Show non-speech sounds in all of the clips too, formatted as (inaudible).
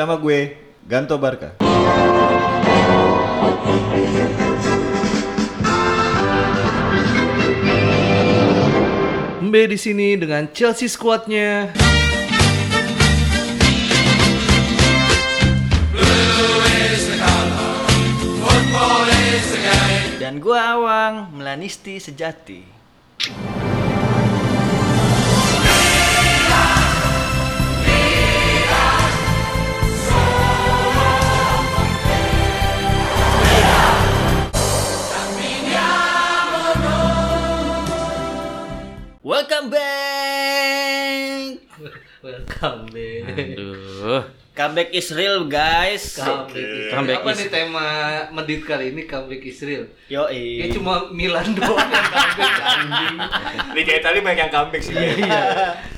Bersama gue Ganto Barca. Mbe di sini dengan Chelsea squadnya. Dan gua Awang, Melanisti sejati. Welcome back. Welcome back. Aduh. Comeback is real, guys. Comeback Israel. Comeback Apa is- nih tema medit kali ini comeback Israel? Yo, Ya cuma Milan (laughs) doang yang comeback anjing. Ini kayak tadi banyak yang comeback sih. Iya.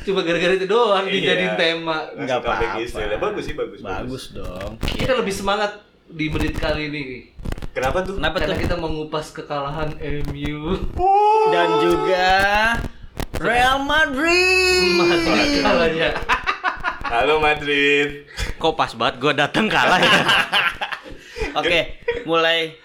Cuma gara-gara itu doang Iya. dijadiin tema. Nggak Langsung comeback apa-apa. Israel. Bagus sih, bagus. bagus dong. Kita lebih semangat di medit kali ini. Kenapa tuh? Kenapa Karena tuh? kita mengupas kekalahan MU. Dan juga Real Madrid. Madrid kalahnya. Halo Madrid. Kok pas banget gue datang kalah ya? (laughs) Oke, mulai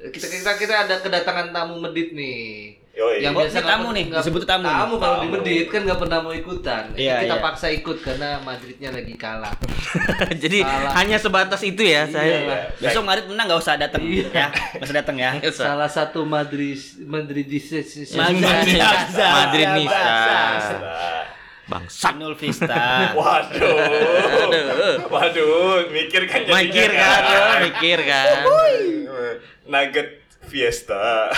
Kita kita kita ada kedatangan tamu medit nih. Yoi. Oh, ini tamu nih, nggak- disebut tamu. Tamu kalau di medit kan nggak pernah mau ikutan. Iya, kita iya. paksa ikut karena Madridnya lagi kalah. (laughs) Jadi Salah. hanya sebatas itu ya saya. Iya. besok Madrid menang nggak usah datang Iya. ya. Nggak usah datang ya. (laughs) Salah satu Madrid Madridis Madrid. Madridista. Nah. Bangsat. Nul Vista. (laughs) Waduh. Waduh, mikir kan jadinya Mikir kan, mikir kan. Nugget Fiesta.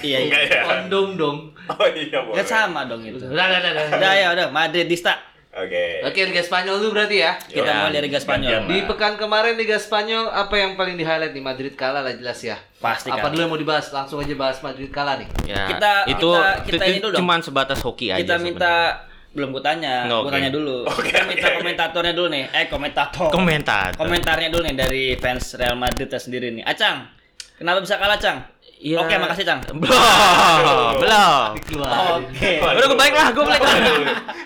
Iya, iya. Enggak ya? Kondom dong. Oh iya, boleh. Kan sama dong itu. Udah, udah, udah, udah. Ya, udah Madridista. Oke. Oke, Liga Spanyol dulu berarti ya. Kita Ya, mulai dari Liga Spanyol. Di pekan kemarin Liga Spanyol apa yang paling di highlight nih Madrid kalah lah jelas ya. Pasti Apa kalah. dulu yang mau dibahas? Langsung aja bahas Madrid kalah nih. Ya, Kita- itu kita- kita itu ini dulu dong. cuman sebatas hoki aja. Kita minta sebenarnya. belum gue tanya, Oke. gue tanya dulu. Oke, kita minta oke. komentatornya dulu nih. Eh, komentator. komentar. Komentarnya dulu nih dari fans Real Madrid sendiri nih. Acang, kenapa bisa kalah, Cang? Iya. Oke, makasih, Cang. (laughs) Belum, belum. Oke. Udah gue balik lah, gue balik lah.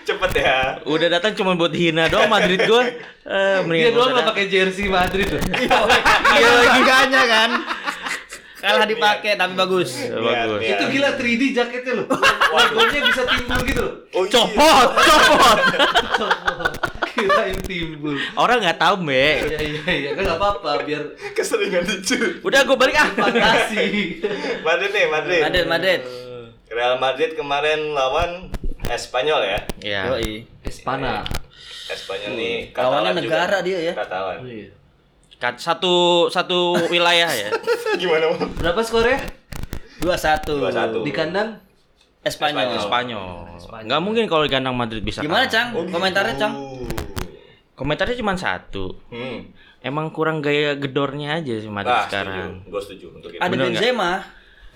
Cepet ya. Udah datang cuma buat hina doang Madrid gue. Eh, Dia mendingan doang gua nggak datang. pakai jersey Madrid tuh. Iya, giganya kan. Kalah dipakai tapi bagus. Bagus. Iya. Itu gila 3D jaketnya loh. Logonya bisa timbul gitu loh. Oh, iya. Copot, copot. Kirain timbul. Orang nggak tahu, Mbak. Iya iya iya kan nggak apa-apa biar Keseringan lucu. Udah gue balik ah. fantasi. Madrid nih, Madrid. Madrid, Madrid. Real Madrid kemarin lawan Espanyol ya. Iya. Yoi. Espana. Espanyol nih Lawannya Katalan negara juga. dia ya. Katalan. Iya. Kat- Satu satu wilayah ya. (laughs) Gimana, Bang? Berapa skornya? 2-1. 2-1. Di kandang? Espanyol. Spanyol. Nggak mungkin kalau di kandang Madrid bisa. Gimana, kalah. Cang? Oh, gitu. Komentarnya, Cang? Komentarnya cuma satu. Hmm. Emang kurang gaya gedornya aja sih Madrid Nah, sekarang. Gue setuju untuk itu. Ada Bener? Benzema.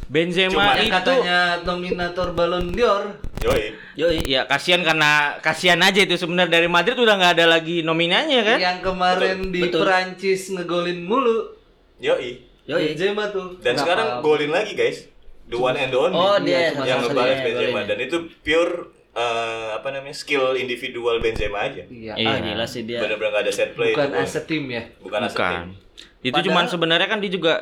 Benzema Cuma itu katanya nominator Ballon d'Or. Yoi. Yoi. ya kasihan karena kasihan aja itu sebenarnya dari Madrid udah nggak ada lagi nominanya kan. Yang kemarin di Betul. Perancis ngegolin mulu. Yoi. Yoi. Benzema tuh. Dan Kenapa? sekarang golin lagi, guys. The one and only. Oh, Iya, dia cuma yang ngebalas Benzema dan itu pure eh, apa namanya? skill individual Benzema aja. Iya. Iya. Ah, gila sih dia. Bener-bener gak ada set play Bukan itu. as a team ya. Bukan Bukan. team. Itu Padahal- cuman sebenarnya kan dia juga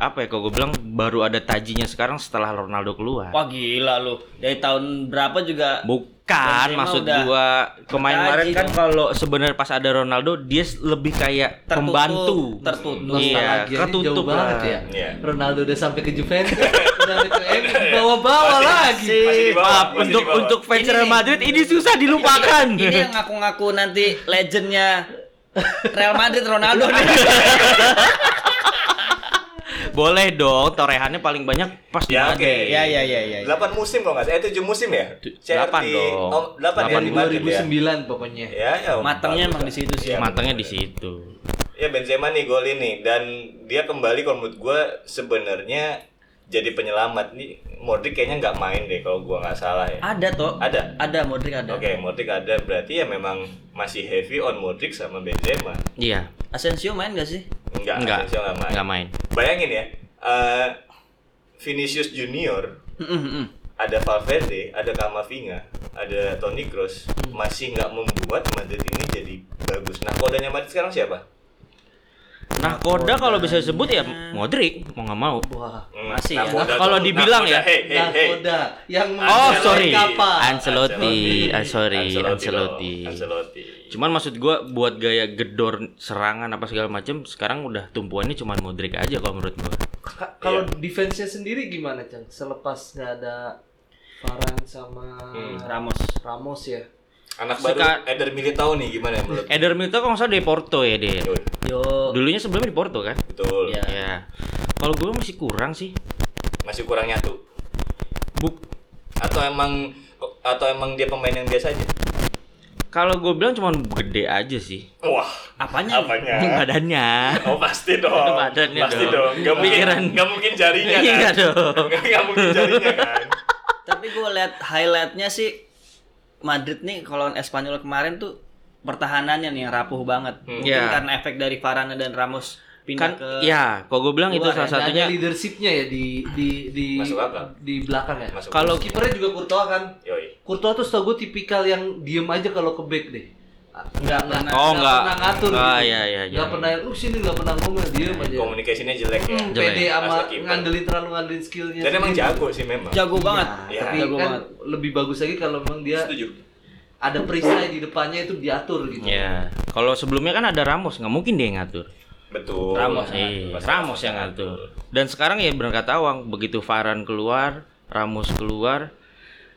apa ya kalau gue bilang baru ada tajinya sekarang setelah Ronaldo keluar. Wah gila lu. Dari tahun berapa juga Bukan, maksud udah gua kemarin-kemarin kan dong. kalau sebenarnya pas ada Ronaldo dia lebih kayak Tertutup, pembantu. tertutup. Iya, ketutup jauh banget ya. Iya. Ronaldo udah sampai ke Juventus, (laughs) sampai ke MU, bawa-bawa lagi. masih Maaf, masih untuk di bawah. untuk fans Ini Real. Madrid ini susah dilupakan. Ini yang ngaku-ngaku nanti legendnya Real Madrid Ronaldo nih. (laughs) (laughs) Boleh dong, torehannya paling banyak pas di Ya, Madrid. oke. Ya ya ya ya. 8 musim kalau nggak salah. Eh 7 musim ya? Tu- CR delapan di- dong. Oh, 8 ya Delapan di Dari Madrid ya. 2009 pokoknya. Ya, ya. Matangnya emang di situ sih. Iya, Matangnya di situ. Ya Benzema nih golin nih dan dia kembali kalau menurut gue sebenarnya jadi penyelamat nih Modric kayaknya nggak main deh kalau gua nggak salah ya. Ada toh. Ada. Ada Modric ada. Oke, Modric ada berarti ya memang masih heavy on Modric sama Benzema. Iya, Asensio main gak sih? Enggak, enggak, Asensio nggak main. enggak main. Bayangin ya, eh, Vinicius Junior Mm, mm, mm. ada Valverde, ada Kamavinga, ada Toni Kroos masih nggak membuat Madrid ini jadi bagus. Nah, kodanya Madrid sekarang siapa? Nah, Koda kalau bisa disebut ya Modric, mau nggak mau. Wah. Hmm, Masih ya. Kalau dibilang ya. hey, hey, hey. Nakoda yang Oh, sorry. Ancelotti, ah, sorry, Ancelotti. Ancelotti. Cuman maksud gua buat gaya gedor serangan apa segala macam sekarang udah tumpuannya cuma Modric aja kalau menurut gua. Ka- Kalau Iya. defense-nya sendiri gimana, Cang? Selepas nggak ada Varane sama Hmm. Ramos. Ramos ya. Anak Suka- baru Eder Militao nih gimana menurut? Eder Militao kalau nggak salah di Porto ya dia. Yoi, Yo. Dulunya sebelumnya di Porto kan? Betul. Iya. Ya. Kalau gua masih kurang sih. Masih kurang nyatu. Buk Atau emang atau emang dia pemain yang biasa aja? kalau gue bilang cuma gede aja sih. Wah, Apanya? apanya? (laughs) Badannya. Oh pasti dong. Badannya pasti dong. dong. Gak mungkin, Pikiran. gak mungkin jarinya kan. Iya dong. (laughs) Gak mungkin jarinya kan. Tapi gue lihat highlightnya sih Madrid nih kalau Espanyol kemarin tuh pertahanannya nih rapuh banget. Hmm. Mungkin Ya. karena efek dari Varane dan Ramos pindah Kan ke ya, kalau gue bilang itu salah ya, satunya ada leadershipnya ya di di di Masuk akal. di belakang ya. Masuk Kalau kipernya juga Courtois kan. Yoi. Courtois tuh setahu gue tipikal yang diem aja kalau ke back deh. Nggak nggak Oh, nggak. pernah ngatur Ah, gitu. iya, iya, iya. Nggak pernah lu sini nggak pernah ngomong diem aja. Komunikasinya jelek ya. Hmm, Jelek. pede sama ngandelin terlalu ngandelin skillnya. Dan emang jago sih memang. jago banget. Iya. Tapi Jago kan banget. lebih bagus lagi kalau memang dia Setuju. ada perisai di depannya itu diatur gitu. Ya, kalau sebelumnya kan ada Ramos, nggak mungkin dia yang ngatur. Betul. Ramos, Iya, Pas Ramos yang ngatur. Dan sekarang ya berangkat awang, begitu Varane keluar, Ramos keluar,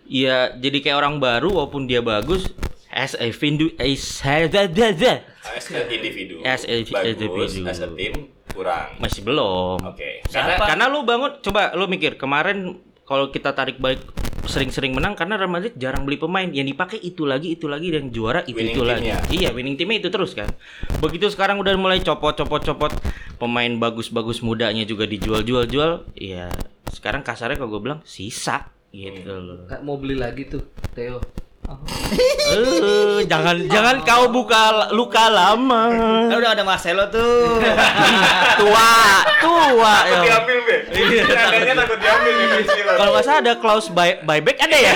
ya jadi kayak orang baru walaupun dia bagus as a vindu as As a individu. As a Bagus, individu. as a tim kurang. masih belum. Oke. Karena, Siapa? karena lu bangun coba lu mikir kemarin kalau kita tarik balik sering-sering menang karena Real Madrid jarang beli pemain yang dipakai itu lagi itu lagi dan juara itu Winning itu lagi. teamnya. Iya, winning timnya itu terus kan. Begitu sekarang udah mulai copot-copot-copot pemain bagus-bagus mudanya juga dijual-jual-jual, ya sekarang kasarnya kalau gue bilang sisa gitu Hmm. loh. Mau beli lagi tuh, Theo. Eh, jangan jangan kau buka luka lama. Kan udah ada Marcelo tuh. (laughs) tua, tua Takut ya. diambil, Be. Nadanya takut diambil. Kalau nggak salah ada clause buy, buyback ada ya?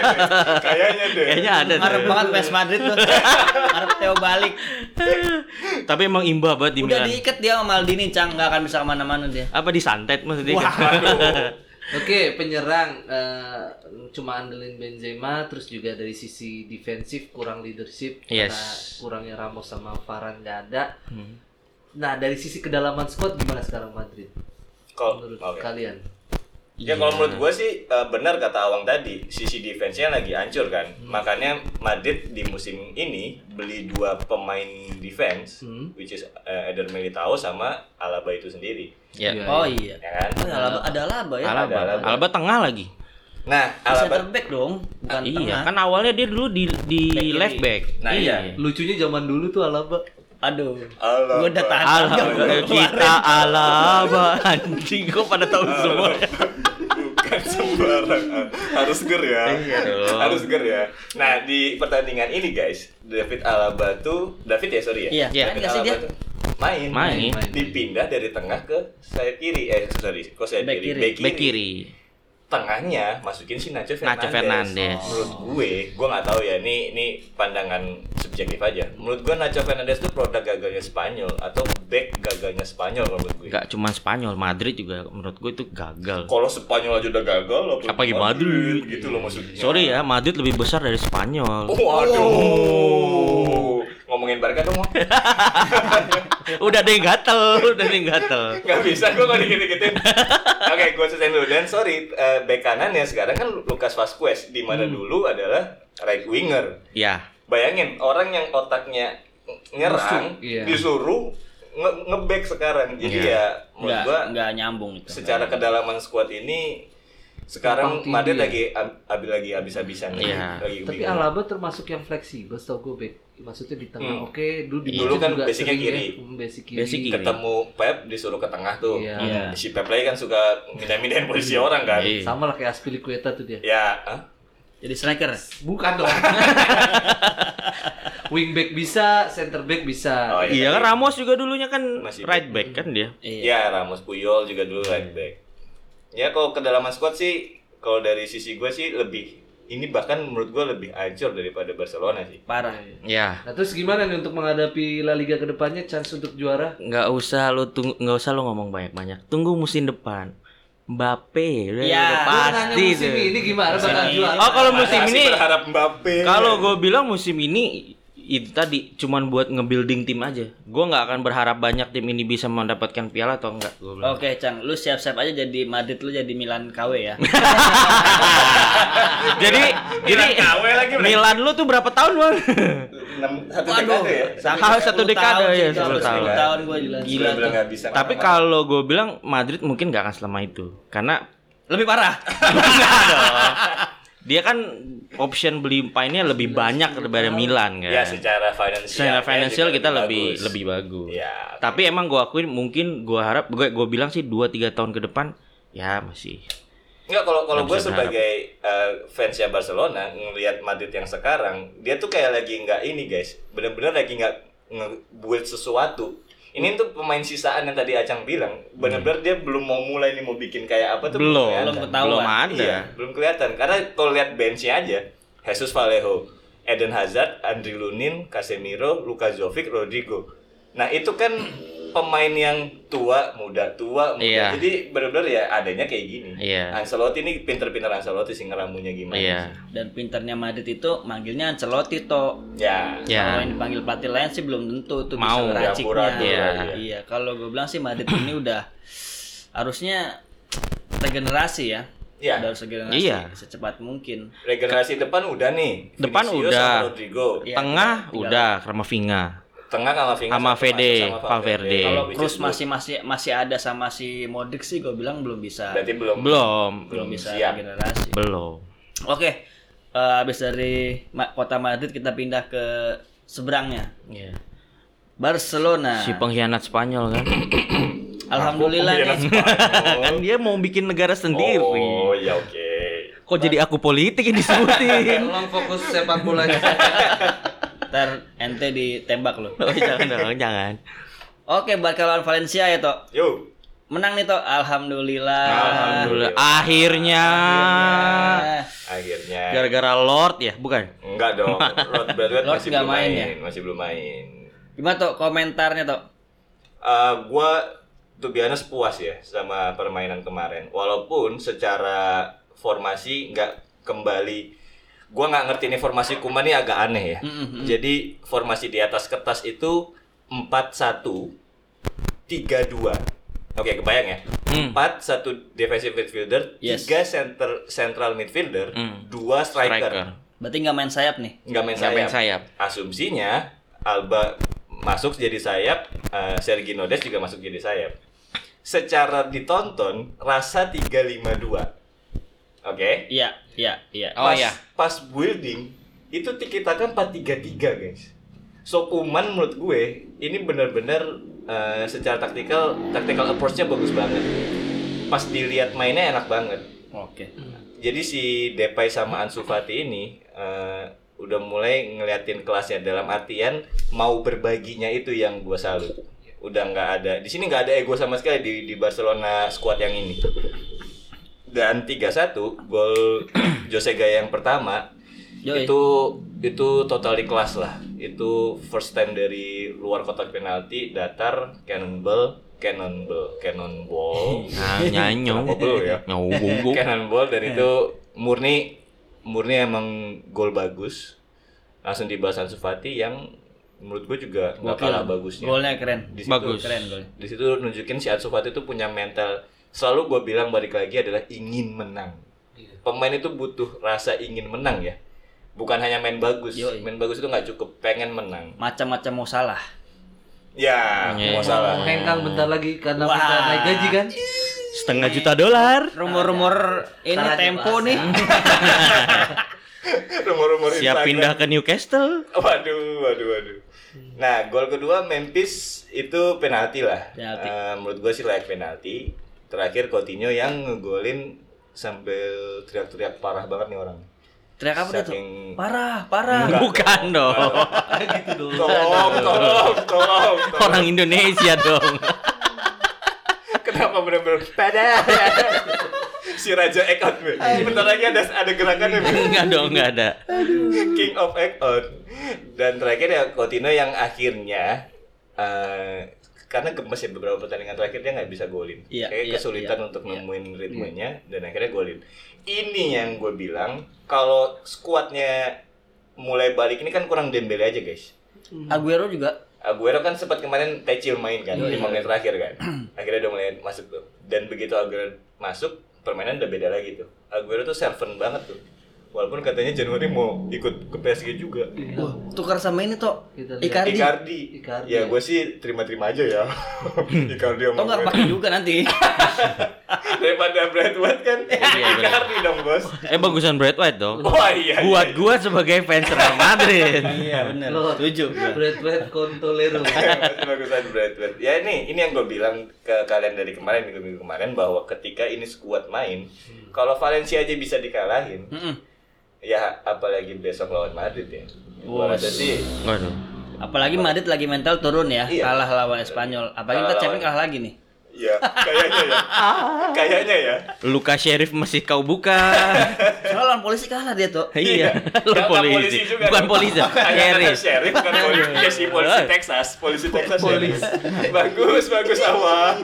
(laughs) Kayaknya deh. Kayaknya ada. deh. Ngarep banget PS Madrid tuh. (laughs) Ngarep Theo balik. Tapi emang imbah banget di Udah Milan. diikat dia sama Maldini, Cang, nggak akan bisa ke mana-mana dia. Apa disantet maksudnya? Oke, penyerang eh, cuma andelin Benzema, terus juga dari sisi defensif kurang leadership Yes. karena kurangnya Ramos sama Varane nggak ada. Hmm. Nah, dari sisi kedalaman squad gimana sekarang Madrid? Kalau Menurut oke. kalian? Ya kalau menurut gue sih eh, benar kata Awang tadi, sisi defense-nya lagi hancur kan. Makanya Madrid di musim ini beli dua pemain defense, Hmm. which is eh, Eder Militao sama Alaba itu sendiri, Ya. Iya. Oh iya. ya kan? Oh, ya, Alaba, ada Alaba ya. Alaba. Ada Alaba. Alaba tengah lagi. Nah, Center Alaba back dong, bukan iya, tengah. kan awalnya dia dulu di di Back left back. Nah, iya. Lucunya zaman dulu tuh Alaba Aduh. Alaba. Gua udah tahan. Alaba kita Alaba anjing kok pada tahu semua. (laughs) Bukan sembarang. Harus ger ya. Iya. Harus ger ya. Nah, di pertandingan ini guys, David Alaba tuh David ya sorry ya. Iya, Iya. main nggak tuh main, Main. dipindah dari tengah ke sayap kiri eh sorry kok sayap Back kiri, kiri. back kiri. Back kiri. tengahnya masukin si Nacho Fernandez. Nacho Fernandez. Menurut gue, gue nggak tahu ya. Ini ini pandangan subjektif aja. Menurut gue Nacho Fernandez itu produk gagalnya Spanyol atau back gagalnya Spanyol menurut gue. Gak cuma Spanyol, Madrid juga menurut gue itu gagal. Kalau Spanyol aja udah gagal, Apalagi Madrid. gitu loh maksudnya. Sorry ya, Madrid lebih besar dari Spanyol. Waduh. Ngomongin Barca dong. (laughs) Udah deh gatel, udah deh gatel. Gak bisa, gue gak dikit-dikitin. (laughs) Oke, gue selesaiin dulu. Dan sorry, eh, back kanannya sekarang kan Lucas Vazquez. Di mana dulu adalah right winger. Ya, Bayangin, orang yang otaknya nyerang, iya. disuruh nge ngeback sekarang. Jadi Iya. ya, menurut Nggak, gue nggak nyambung itu. secara kedalaman squad ini sekarang Madrid ya. lagi ab- abi- lagi habis-habisan lagi, Iya. lagi Tapi. Alaba termasuk yang fleksibel, setahu gue back. Maksudnya di tengah. Hmm. Oke, dulu di Dulu Madrid kan juga basicnya sering ya, kiri. hmm, basic kiri. Basic kiri. ketemu Pep disuruh ke tengah tuh. Iya. Iya. Si Pep lagi kan suka mindah-mindahin posisi orang kan. Iya. Sama lah kayak Aspilicueta tuh dia. Ya, hah? Jadi striker. Bukan dong. (laughs) Wingback bisa, center back bisa. Oh, iya kan Ramos juga dulunya kan Masih right back kan dia. Iya. Ya, Ramos Puyol juga dulu right back. Ya kalau kedalaman squad sih kalau dari sisi gue sih lebih ini bahkan menurut gue lebih hancur daripada Barcelona sih. Parah. Ya, Nah terus gimana nih untuk menghadapi La Liga ke depannya chance untuk juara? nggak usah lo tunggu nggak usah lo ngomong banyak-banyak. Tunggu musim depan. Mbappe Ya. Gua pasti musim tuh. ini gimana bakal ini. juara? Oh, kalau musim ini berharap Mbappe. Kalau gue bilang musim ini itu tadi cuman buat nge-building tim aja. Gue nggak akan berharap banyak tim ini bisa mendapatkan piala atau enggak. Oke, Cang, lu siap-siap aja jadi Madrid lu jadi Milan KW ya. (laughs) jadi jadi KW lagi. Milan lu tuh berapa tahun bang? Enam satu dekade ya. Satu 10 dekade, tahun ya, sih, 10 sampai tahun. 10 tahun gua jelas. Gila Gila tuh. bisa. Tapi kalau gue bilang Madrid mungkin nggak akan selama itu karena Lebih parah. (laughs) dia kan option beli pemainnya lebih banyak daripada Milan kan. ya secara finansial. Secara financial kita lebih bagus. lebih bagus. Ya. Tapi emang gue akuin mungkin gue harap gue gue bilang sih 2 3 tahun ke depan ya masih Enggak kalau kalau gue sebagai uh, fansnya Barcelona ngelihat Madrid yang sekarang dia tuh kayak lagi nggak ini guys bener-bener lagi nggak ngebuat sesuatu ini tuh pemain sisaan yang tadi Acang bilang bener-bener dia belum mau mulai nih mau bikin kayak apa tuh belum. Belum ketahuan. belum ada. Iya, belum kelihatan karena kalau lihat benchnya aja Jesus Vallejo, Eden Hazard, Andri Lunin, Casemiro, Luka Jovic, Rodrigo. Nah itu kan pemain yang tua, muda, tua, muda. Iya. Jadi benar-benar ya adanya kayak gini. Iya. Ancelotti ini pinter-pinter Ancelotti sih ngeramunya gimana. Iya. sih. Dan pinternya Madrid itu manggilnya Ancelotti toh. Ya. Ya. Kalau yang dipanggil pelatih lain sih belum tentu tuh Mau. bisa raciknya. Campur-aduk Iya. Iya, kalau gue bilang sih Madrid ini udah harusnya regenerasi ya. Iya. Udah harus regenerasi Iya. secepat mungkin. Regenerasi depan udah nih. Depan Vinicius udah. Rodrigo. Iya. Tengah tinggal- udah Kramavinga. Tengah sama Vinga Sama sama Valverde. Kalau Cruz masih masih masih ada sama si Modric sih gue bilang belum bisa berarti belum Belum. belum bisa siap. regenerasi. Belum. Oke. eh, habis dari Ma- kota Madrid kita pindah ke seberangnya. Iya. Barcelona. Si pengkhianat Spanyol kan. (coughs) Alhamdulillah Aku nih. kan dia mau bikin negara sendiri. Oh ya oke. Kok jadi aku politik yang disebutin? Tolong fokus sepak bolanya. (laughs) Ntar ente ditembak loh. oh, jangan dong, (laughs) jangan. Oke, Barca lawan Valencia ya, Tok. Yuk. Menang nih, Tok. Alhamdulillah. Alhamdulillah. Akhirnya. Akhirnya. Akhirnya. Gara-gara Lord ya, bukan? Enggak dong. (laughs) Lord masih nggak belum main main, ya? masih belum main. Gimana, Tok, komentarnya, Tok? Eh gua tuh biasa puas ya sama permainan kemarin. Walaupun secara formasi nggak kembali gua nggak ngerti nih formasi Kuman ini agak aneh ya. Mm-mm. Jadi formasi di atas kertas itu 4-1 3-2. Oke, kebayang ya? Hmm. 4 satu defensive midfielder, Yes. 3 center central midfielder, Hmm. 2 striker. Striker. Berarti nggak main sayap nih? Nggak main sayap. main sayap. Asumsinya Alba masuk jadi sayap, eh, Sergi Nodes juga masuk jadi sayap. Secara ditonton rasa 352. Oke. Iya, iya, iya. Oh, pas, iya. Pas building itu kita kan 433 guys. So Kuman menurut gue ini benar-benar eh, secara taktikal tactical approach-nya bagus banget. Pas dilihat mainnya enak banget. Oke. Jadi si Depay sama Ansu Fati ini eh, udah mulai ngeliatin kelasnya dalam artian mau berbaginya itu yang gue salut. Udah nggak ada di sini nggak ada ego sama sekali di di Barcelona squad yang ini. Dan 3-1 gol (clears throat) Jose Gaya yang pertama Yoi. itu itu totally kelas lah. Itu first time dari luar kotak penalti datar cannonball cannonball cannonball (laughs) (laughs) Nah, belum ya? (laughs) Cannonball dan itu murni murni emang gol bagus langsung dibalas Ansu Fati yang menurut gue juga nggak kalah bagusnya Golnya keren. Di situ- Bagus. Keren golnya. di situ nunjukin si Ansu Fati itu punya mental selalu gue bilang balik lagi adalah ingin menang pemain itu butuh rasa ingin menang ya bukan hanya main bagus Yoi. main bagus itu nggak cukup pengen menang Macam-macam mau salah. ya Iya. mau salah Hengkang bentar lagi karena Wah. kita naik gaji kan. Setengah juta dolar. Rumor-rumor ini tempo nih. (laughs) rumor-rumor Siap Instagram. pindah ke Newcastle. Waduh, waduh, waduh. Nah, gol kedua Memphis itu penalti lah. Penalti. Eh, menurut gue sih layak penalti. Terakhir Coutinho yang ngegolin sambil teriak-teriak parah banget nih orang. Teriak apa? Saking- Parah, parah. Enggak. Bukan dong. (laughs) gitu dong. Tolong, tolong, tolong, tolong. Orang Indonesia dong. Kenapa bener-bener pada? si Raja Egg Out, Be. Bentar lagi ada ada gerakannya, Be. Enggak dong, enggak ada. King of Egg Out. Dan terakhir ya Coutinho yang akhirnya eh, karena gemes ya beberapa pertandingan terakhir dia nggak bisa golin. Iya, Kayak iya, kesulitan iya, untuk iya. nemuin ritmenya dan akhirnya golin. Ini yang gue bilang kalau skuadnya mulai balik ini kan kurang Dembele aja guys. Aguero juga Aguero kan sempat kemarin Tecil main kan Iya, 5 menit terakhir kan. Akhirnya udah mulai masuk tuh. Dan begitu Aguero masuk, permainan udah beda lagi tuh. Aguero tuh servant banget tuh. Walaupun katanya Januari mau ikut ke PSG juga. Wah, tukar sama ini toh. Icardi. Icardi. Icardi. Ya gue sih terima-terima aja ya. (laughs) Icardi Toh sama nggak gue. pakai juga nanti. (laughs) Daripada Brad White kan. Iya, benar. Icardi dong bos. Eh bagusan Brad White dong. Wah iya. Buat iya. gua sebagai fans Real Madrid. (laughs) Iya benar. Lo Setuju. Brad Pitt Contolero. Masih bagusan Brad White. Ya ini ini yang gue bilang ke kalian dari kemarin minggu-minggu kemarin bahwa ketika ini skuad main, kalau Valencia aja bisa dikalahin, Mm-mm. Ya apalagi besok lawan Madrid ya. Gua rasa sih Waduh. Apalagi Madrid lagi mental turun ya, Iya. kalah lawan Espanyol. Apalagi Kalah kita Champions lawan- kalah lagi nih. ya kayaknya ya. (laughs) kayaknya ya. Luka Sheriff masih kau buka. (laughs) Soalnya lawan polisi kalah dia tuh. iya. Lu Nggak- nggak polisi. juga Bukan dong. polisi. Sheriff. Sheriff bukan polisi. (laughs) Iya sih polisi Texas, polisi Texas. Polisi. bagus, bagus awang.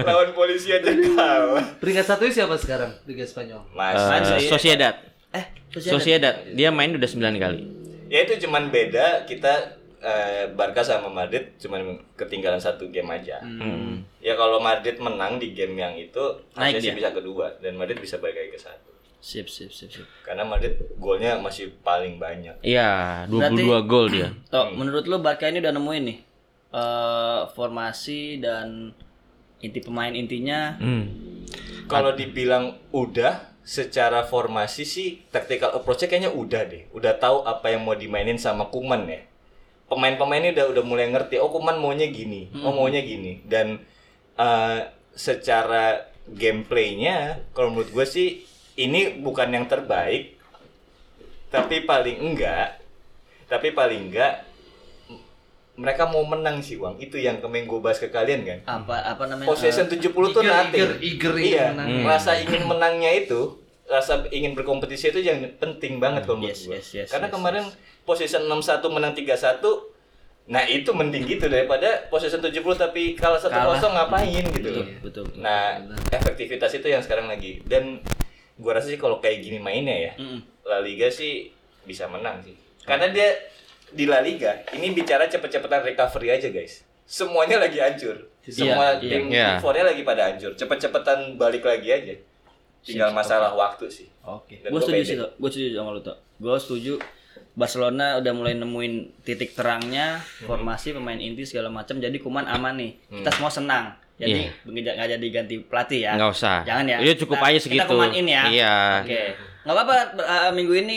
Lawan polisi aja kalah. Peringkat satu siapa sekarang Liga Spanyol? Mas, Eh, Sociedad. Eh, Sociedad. Dia main udah 9 kali. ya itu cuman beda kita eh, Barca sama Madrid cuman ketinggalan satu game aja. Hmm. Ya kalau Madrid menang di game yang itu Naik dia. bisa kedua dan Madrid bisa balik lagi ke satu. Sip, sip, sip, sip. Karena Madrid golnya masih paling banyak. Iya, 22 Berarti- gol dia. Toh, menurut lu Barca ini udah nemuin nih eh formasi dan inti pemain intinya. Hmm. Kalau dibilang udah secara formasi sih tactical approach-nya kayaknya udah deh. Udah tahu apa yang mau dimainin sama Kuman ya. Pemain-pemainnya udah udah mulai ngerti. Oh Kuman maunya gini, oh maunya gini. Dan eh, secara gameplaynya, kalau menurut gue sih ini bukan yang terbaik, tapi paling enggak, tapi paling enggak mereka mau menang sih Wang. Itu yang kemarin gue bahas ke kalian kan Apa apa namanya? possession 70 tuh Eager, nothing. eager, eager ingin iya, menang. Hmm. rasa ingin menangnya itu, rasa ingin berkompetisi itu yang penting banget kalau menurut Yes, yes, yes, Karena yes, kemarin possession 61 menang 31 Nah, itu mending gitu daripada possession 70 tapi kalah 1-0 Kalah. ngapain gitu. Betul, betul, betul. Nah, efektivitas itu yang sekarang lagi dan gua rasa sih kalau kayak gini mainnya ya, Mm-mm. La Liga sih bisa menang sih. Karena dia di La Liga ini bicara cepet-cepetan recovery aja guys. Semuanya lagi hancur. Semua Iya, tim iya. Big Four-nya lagi pada hancur. Cepet-cepetan balik lagi aja. Tinggal masalah waktu sih. Oke. Dan Gue gua setuju sih. Gue setuju sama lu, Tok. Gue setuju Barcelona udah mulai nemuin titik terangnya, formasi pemain inti segala macam. Jadi Kuman aman nih. Kita semua senang. Jadi nggak nggak jadi ganti pelatih ya. Nggak usah. Jangan ya. Iya, cukup Kita- aja Kita segitu. Kuman in ya. Iya. Oke. Nggak apa-apa eh, minggu ini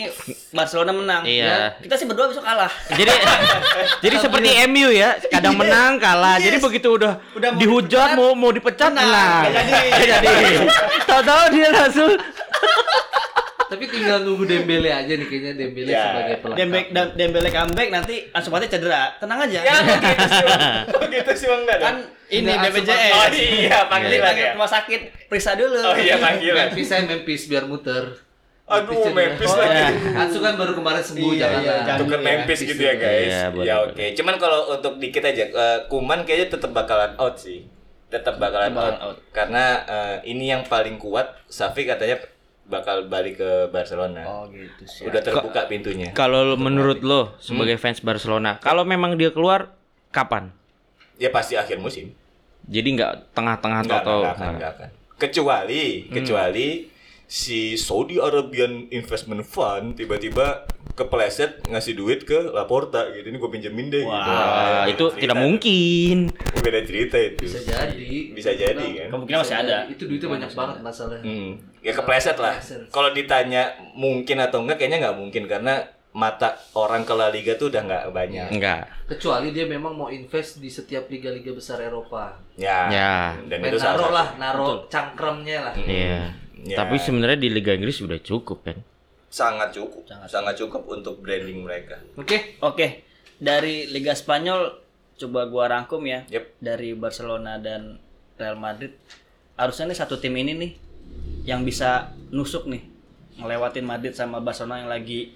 Barcelona menang. Iya. Ya, kita sih berdua besok kalah. Jadi (laughs) jadi seperti MU ya, kadang menang kalah. Jadi begitu udah, Udah mau dihujat dipecat, mau mau dipecat menang. jadi. Jadi. Tahu-tahu dia langsung Tapi tinggal nunggu Dembele aja nih kayaknya Dembele Ya, sebagai pelengkap. Dembele, Dem- Dembele comeback nanti langsung Fati cedera. Tenang aja. Ya (laughs) begitu sih. Bang. Begitu sih Dadan. kan ini BPJS. Oh iya, panggilan panggil ya. rumah sakit periksa dulu. Oh iya, panggilan. Memphis saya Memphis biar muter. Aduh. Memphis Oh, lagi. iya. Atsu kan baru kemarin sembuh Iya, jangan iya, jangan. Tuker Memphis gitu ya guys. Iya, boleh, ya oke. Cuman kalau untuk dikit aja, eh, Kuman kayaknya tetap bakalan out sih. Tetap bakalan Bakalan out. out. Karena eh, ini yang paling kuat. Safi katanya bakal balik ke Barcelona. Oh gitu sih. Udah terbuka pintunya. kalau menurut lo sebagai fans Barcelona, kalau memang dia keluar kapan? Ya pasti akhir musim. Jadi nggak tengah-tengah atau enggak akan, enggak akan. Kecuali, kecuali si Saudi Arabian Investment Fund tiba-tiba kepleset ngasih duit ke Laporta gitu. Ini gue pinjemin deh gitu. Wah, itu cerita. tidak mungkin. Beda cerita itu. Bisa jadi. Bisa jadi kan. Kemungkinan masih ada. Itu duitnya banyak banget masalahnya. Hmm. Ya kepleset lah. Kalau ditanya mungkin atau enggak, kayaknya nggak mungkin karena mata orang ke La Liga tuh udah nggak banyak. Enggak. Kecuali dia memang mau invest di setiap liga-liga besar Eropa. Ya. Ya. Dan Main itu naro lah, naro cangkremnya lah. Iya. Ya. Tapi sebenarnya di Liga Inggris sudah cukup kan. sangat cukup, sangat, cukup untuk branding mereka. Oke. Oke. Dari Liga Spanyol coba gua rangkum ya. Yep. Dari Barcelona dan Real Madrid. Harusnya nih satu tim ini nih yang bisa nusuk nih ngelewatin Madrid sama Barcelona yang lagi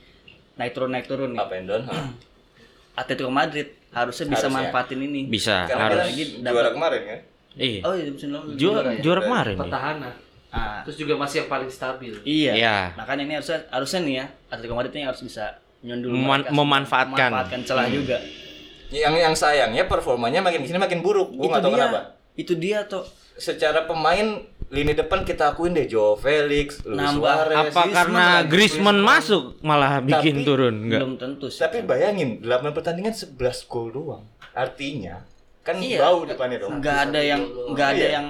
naik turun naik turun nih. Up and down. ha. Atletico Madrid harusnya bisa Harusnya. manfaatin ini. Bisa, Karena harus. kita Lagi juara dapat- kemarin kan. Iya. Oh iya musim lalu Juara ya? juara kemarin. nih. Petahana. Ah, Terus juga masih yang paling stabil. iya. Iya. Makanya ini harusnya harusnya nih ya Atletico Madrid ini harus bisa nyundul mereka, memanfaatkan. memanfaatkan celah juga. Yang yang sayangnya performanya makin ke sini makin buruk. Gue itu nggak tahu dia. kenapa. Itu dia tuh. Secara pemain lini depan kita akuin deh Joe Felix, Luis Nambah. Suarez. Apa karena Griezmann masuk malah bikin Tapi- turun enggak? Belum tentu sih. Tapi bayangin 8 pertandingan 11 gol doang. Artinya kan Iya. bau depannya dong. nggak ada yang nggak ada Iya. yang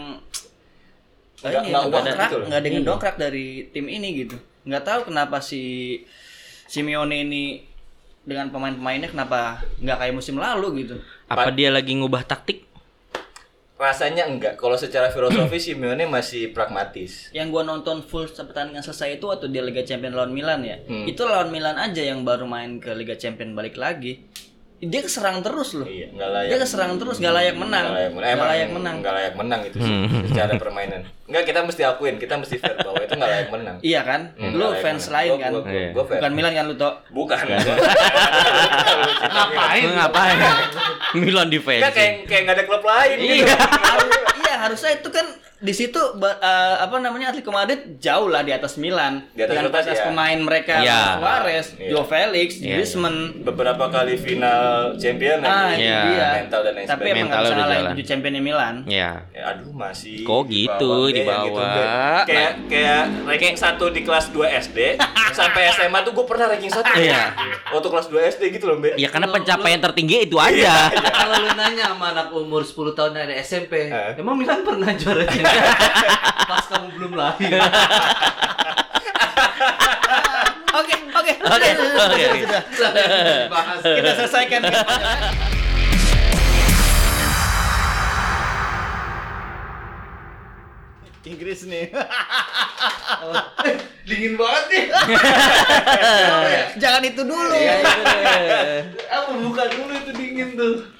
Nggak- ini, nggak nggak dongkrak, nggak ada yang dongkrak dari tim ini gitu. Nggak tahu kenapa si Simeone ini dengan pemain-pemainnya kenapa nggak kayak musim lalu gitu. Apa dia lagi ngubah taktik? Rasanya enggak. Kalau secara filosofi (clears throat) Simeone masih pragmatis. Yang gua nonton full pertandingan selesai itu waktu dia Liga Champions lawan Milan ya. Hmm. Itu lawan Milan aja yang baru main ke Liga Champions balik lagi. Dia keserang terus loh. Iya, nggak layak. Dia keserang terus nggak layak menang. Nggak layak menang. Nggak Emang layak menang. nggak layak menang itu sih secara permainan. Enggak, kita mesti akuin, kita mesti fair bahwa itu nggak layak menang. Iya kan? Hmm, lu nggak fans menang. lain Gua- kan? gua- gua- Iya. gua fair. Bukan Milan kan lu toh? Bukan. (laughs) Ngapain? Ngapain? Milan defense. Enggak kayak kayak nggak ada klub lain gitu. Harus- iya harusnya itu kan di situ eh, apa namanya Atletico Madrid jauh lah di atas Milan Di atas dengan kualitas ya. pemain mereka Iya. Suarez, Iya. Joe Felix, Iya, Griezmann. Beberapa kali final champion Ah, itu Iya. dia. Mental dan lain Tapi emang Mental nggak ngalahin jalan. tujuh championnya Milan. Ya. Ya, aduh masih Kok gitu, di Be. bawah. kayak kayak ranking 1 di kelas 2 SD (laughs) sampai SMA tuh gue pernah ranking 1 Iya. waktu kelas 2 SD gitu loh Be Ya karena pencapaian lu- tertinggi itu aja. Kalau lu nanya sama anak umur 10 tahun dari SMP, Eh. emang Milan pernah juara? (laughs) Pas kamu belum lahir. Oke, oke. Oke, Sudah, oke. Kita selesaikan. Inggris nih. Dingin banget nih. Jangan itu dulu. Iya, Aku buka dulu itu dingin tuh.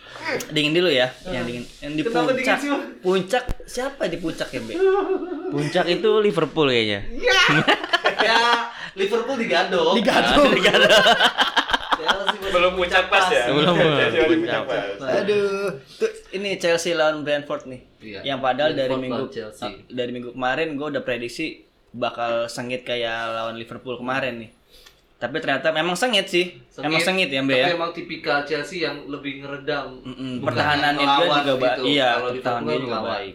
Dingin dulu ya, yang dingin. Yang di Kenapa puncak. Puncak siapa di puncak ya, Be? Puncak itu Liverpool kayaknya. (laughs) Ya, Liverpool digadok. Digadok. (laughs) Chelsea masih belum puncak pas ya Belum, puncak pas Aduh, tuh ini Chelsea lawan Brentford nih. Iya. Yang padahal dari Brentford minggu lawan Chelsea. dari minggu kemarin gue udah prediksi bakal sengit kayak lawan Liverpool kemarin nih. Tapi ternyata memang sengit sih. Memang sengit ya, Mbak ya. Tapi emang tipikal Chelsea yang lebih ngeredam. Mm-mm, Bukan pertahanannya dia juga baik. gitu. Iya, Kalau pertahanan dia juga baik.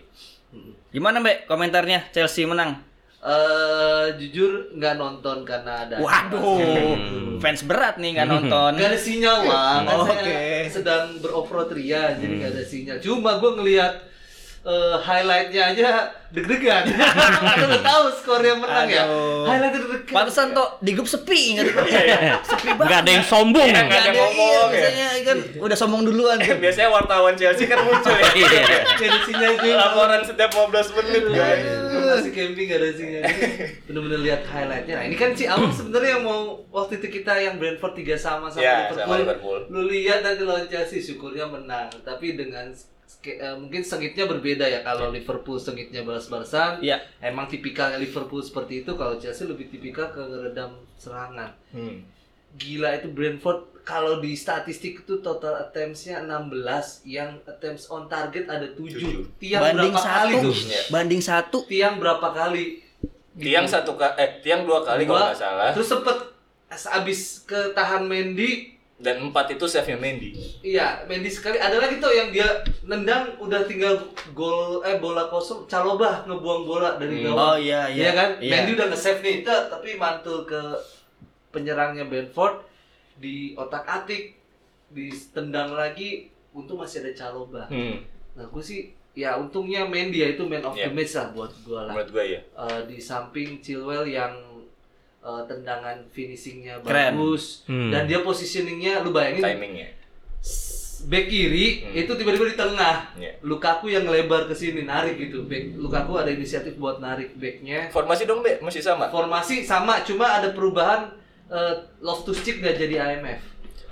Gimana, Mbak? Komentarnya Chelsea menang. Eh, jujur nggak nonton karena ada Waduh, fans berat nih nggak nonton. Gak ada sinyal bang, Oh, oke. sedang beroff-road ria, jadi gak ada sinyal. Cuma gue ngelihat eh, highlightnya aja deg-degan. (laughs) Karena udah tahu skornya menang ya. Aduh. Highlightnya deg-degan. Pantesan toh di grup sepi nggak sepi banget. Enggak ada yang sombong. Iya, nggak ada Nggak ngomong, iya, ya. biasanya kan udah sombong duluan. (laughs) biasanya wartawan Chelsea kan muncul ya (laughs) Iya. Gak sinyal juga. laporan setiap 15 menit guys masih camping gak ada sinyal. Bener-bener lihat highlightnya. Nah ini kan si Awang sebenarnya yang mau waktu itu kita yang Brentford 3 sama sama Ya, Liverpool. sama Liverpool. Lu lihat nanti lawan Chelsea syukurnya menang. Tapi dengan eh, mungkin sengitnya berbeda ya kalau Liverpool sengitnya balas-balasan. Iya. Emang tipikalnya Liverpool seperti itu. Kalau Chelsea lebih tipikal ke ngeredam serangan. hmm. Gila itu Brentford kalau di statistik itu total attempts-nya 16 yang attempts on target ada 7. Tujuh. Tiang banding berapa kali satu, tuh? Iya. banding satu. Tiang berapa kali? tiang satu ka eh tiang dua kali kalau Dua, nggak salah Terus sempet abis ketahan Mendy, dan empat itu save nya Mendy iya Mendy sekali. Ada lagi tuh yang dia nendang udah tinggal gol eh bola kosong, Caloba ngebuang bola dari Hmm. gawang. Oh iya iya. Iya kan? Iya. Mendy udah nge-save nih, tet, tapi mantul ke penyerangnya Brentford di otak-atik, ditendang lagi, untung masih ada Caloba. hmm. Nah, gue sih ya untungnya Mendy ya itu man of the Iya. match lah buat gue lah. menurut gue ya Eh, di samping Chilwell yang eh, tendangan finishingnya Keren. bagus Hmm. dan dia positioningnya lu bayangin timingnya back kiri Hmm. itu tiba-tiba di tengah Iya. Lukaku yang lebar ke sini narik gitu back Lukaku ada inisiatif buat narik backnya formasi dong be masih sama formasi sama cuma ada perubahan uh, Loftus Cheek gak jadi IMF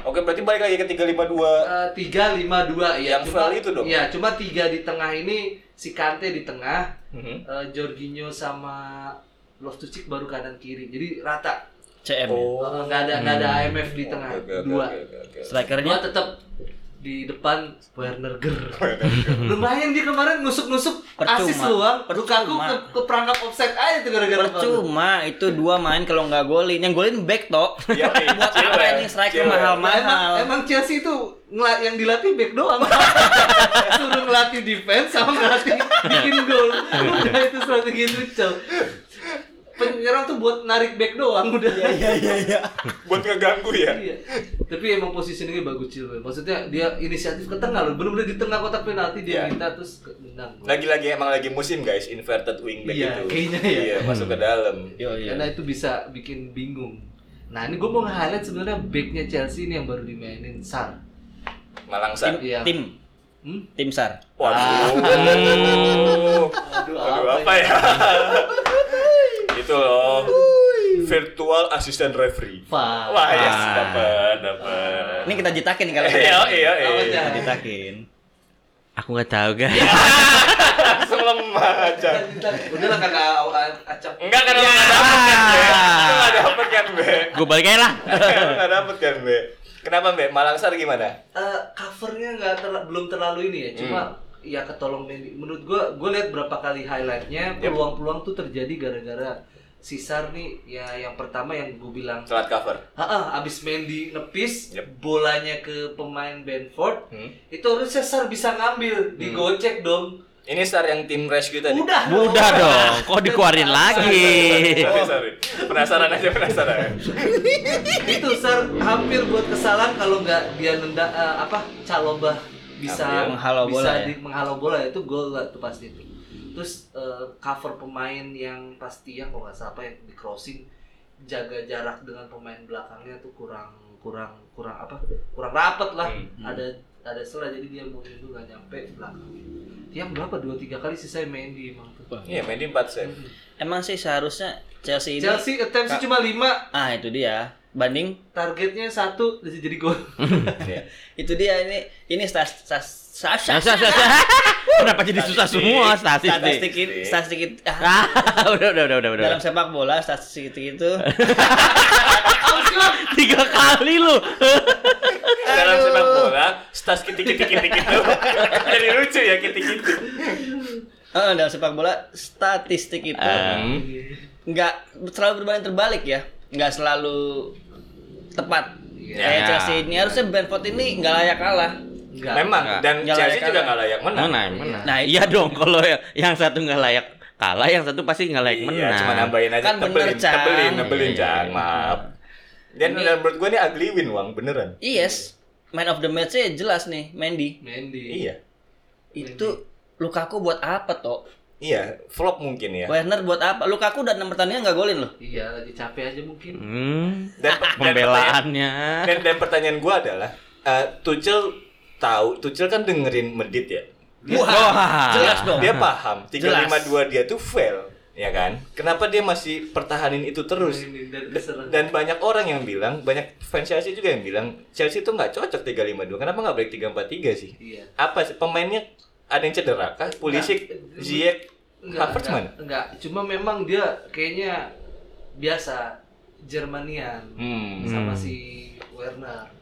oke berarti balik lagi ke 352 Eh, tiga lima dua ya Yang cuma itu dong? ya cuma tiga di tengah ini si Kante di tengah Mhm. eh, Jorginho sama Loftus Cheek baru kanan kiri. Jadi rata. CM ya. Eh, nggak ada nggak ada IMF di tengah. Oke, oke, oke, Dua. oke, oke, oke. Strikernya Dua tetap di depan Werner Ger. Lumayan dia kemarin nusuk-nusuk asis luang. Lukaku ke, ke perangkap offside aja tuh gara-gara percuma itu dua main kalau nggak golin. Yang golin back toh. Iya, iya, (laughs) Buat apa cewek, ini striker cewek. Nah, emang, mahal-mahal? emang Chelsea itu yang dilatih back doang. (laughs) Suruh ngelatih defense sama ngelatih bikin gol. (laughs) Udah itu strategi Tuchel. Penyerang tuh buat narik back doang udah. Iya iya iya. Buat ngeganggu ya. Tapi emang positioningnya bagus Chilwell. Maksudnya dia inisiatif ke tengah loh. Bener-bener di tengah kotak penalti dia Iya. minta terus ke- menang. Lagi-lagi emang lagi musim guys, inverted wingback Iya, itu. kayaknya ya. Iya, masuk ke dalam. Yo iya. Karena itu bisa bikin bingung. Nah ini gue mau nge-highlight sebenarnya backnya Chelsea ini yang baru dimainin Sar. Malangsar. Tim, Iya. tim, Hmm? tim sar. Waduh. Aduh, Aduh, apa ya? Itu loh. Virtual assistant referee. Fa. Wah, yes, Ah. dapat, dapat. Ini kita jitakin kalau Iya, iya, iya. Cak? Ditakin. Aku nggak tahu guys. (laughs) Lemah aja. Udah lah kakak acap. Enggak kan lu enggak dapet kan, Be? Lu enggak dapet kan, Be? Gue balik aja lah. (laughs) Lu enggak dapet kan, Be? Kenapa, Be? Malangsar gimana? Eh, covernya nggak terla- belum terlalu ini ya, cuma ya ketolong Mendy. Menurut gua, gua lihat berapa kali highlightnya peluang-peluang tuh terjadi gara-gara Sisar nih ya yang pertama yang gue bilang Telat cover. Ah, abis Mendy nepis Yep. bolanya ke pemain Benford Hmm. itu harusnya Sar bisa ngambil digocek dong Ini star yang tim rescue tadi. udah Udah dong, (laughs) kok dikeluarin lagi? Sorry, sorry. Penasaran aja penasaran. (laughs) itu Sar hampir buat kesalahan kalau nggak dia nenda eh, apa Calobah bisa menghalau bisa bola ya? di- menghalau bola itu gol lah tuh pasti itu terus eh, cover pemain yang pasti yang kalau nggak salah apa yang di crossing jaga jarak dengan pemain belakangnya tuh kurang kurang kurang apa kurang rapat lah. Hmm. ada ada celah jadi dia mau itu nggak nyampe belakangnya tiang berapa? Dua tiga kali sih saya main di emang tuh. Iya, Mendy 4 save. Emang sih seharusnya Chelsea ini Chelsea attempts cuma lima. Ah itu dia. Banding? Targetnya satu jadi gol. (laughs) Iya. itu dia ini ini stas stas stas Nah, sa- sa- sa- Kenapa jadi susah semua statistik statistik? statistik it- ah, Ah, (laughs) udah, udah, udah, udah, udah. dalam sepak bola statistik itu (laughs) Tiga kali lu. (laughs) Dalam sepak bola, stas kitik-kitik kitik itu. Jadi lucu ya kitik-kitik. eh, dalam sepak bola statistik itu Hmm. nggak selalu berbanding terbalik ya nggak selalu tepat Iya. kayak Ya. Chelsea ini harusnya Brentford ini nggak layak kalah Enggak. Memang Enggak. dan Chelsea juga kalah. nggak layak menang. Mana, mana? Nah, iya dong kalau yang, yang satu nggak layak kalah, yang satu pasti nggak layak Iya, menang. cuma nambahin aja Kan bener, tebelin, Cang. tebelin, tebelin, Iya, iya. Maaf. Dan, Ini- dan menurut gue ini ugly win, Wang, beneran. yes man of the match-nya jelas nih Mendy Mendy Iya. itu Lukaku buat apa toh Iya, flop mungkin ya. Werner buat apa Lukaku udah enam pertandingan nggak golin loh Iya, lagi capek aja mungkin. Hmm, (laughs) Dan, dan pertanyaan, pembelaannya. dan, dan pertanyaan gue adalah, eh, Tuchel tahu, Tuchel kan dengerin medit ya. Wah, jelas dong Dia paham, Jelas. 352 dia tuh fail, ya kan? Kenapa dia masih pertahanin itu terus? Dan banyak orang yang bilang, banyak fans Chelsea juga yang bilang, Chelsea itu nggak cocok 352. Kenapa nggak balik 343 sih? Iya. Apa sih pemainnya ada yang cedera kah? Pulisic. Ziyech, Enggak, Havertz enggak, mana? enggak. Cuma memang dia kayaknya biasa Jermanian Hmm. sama Hmm. si Werner.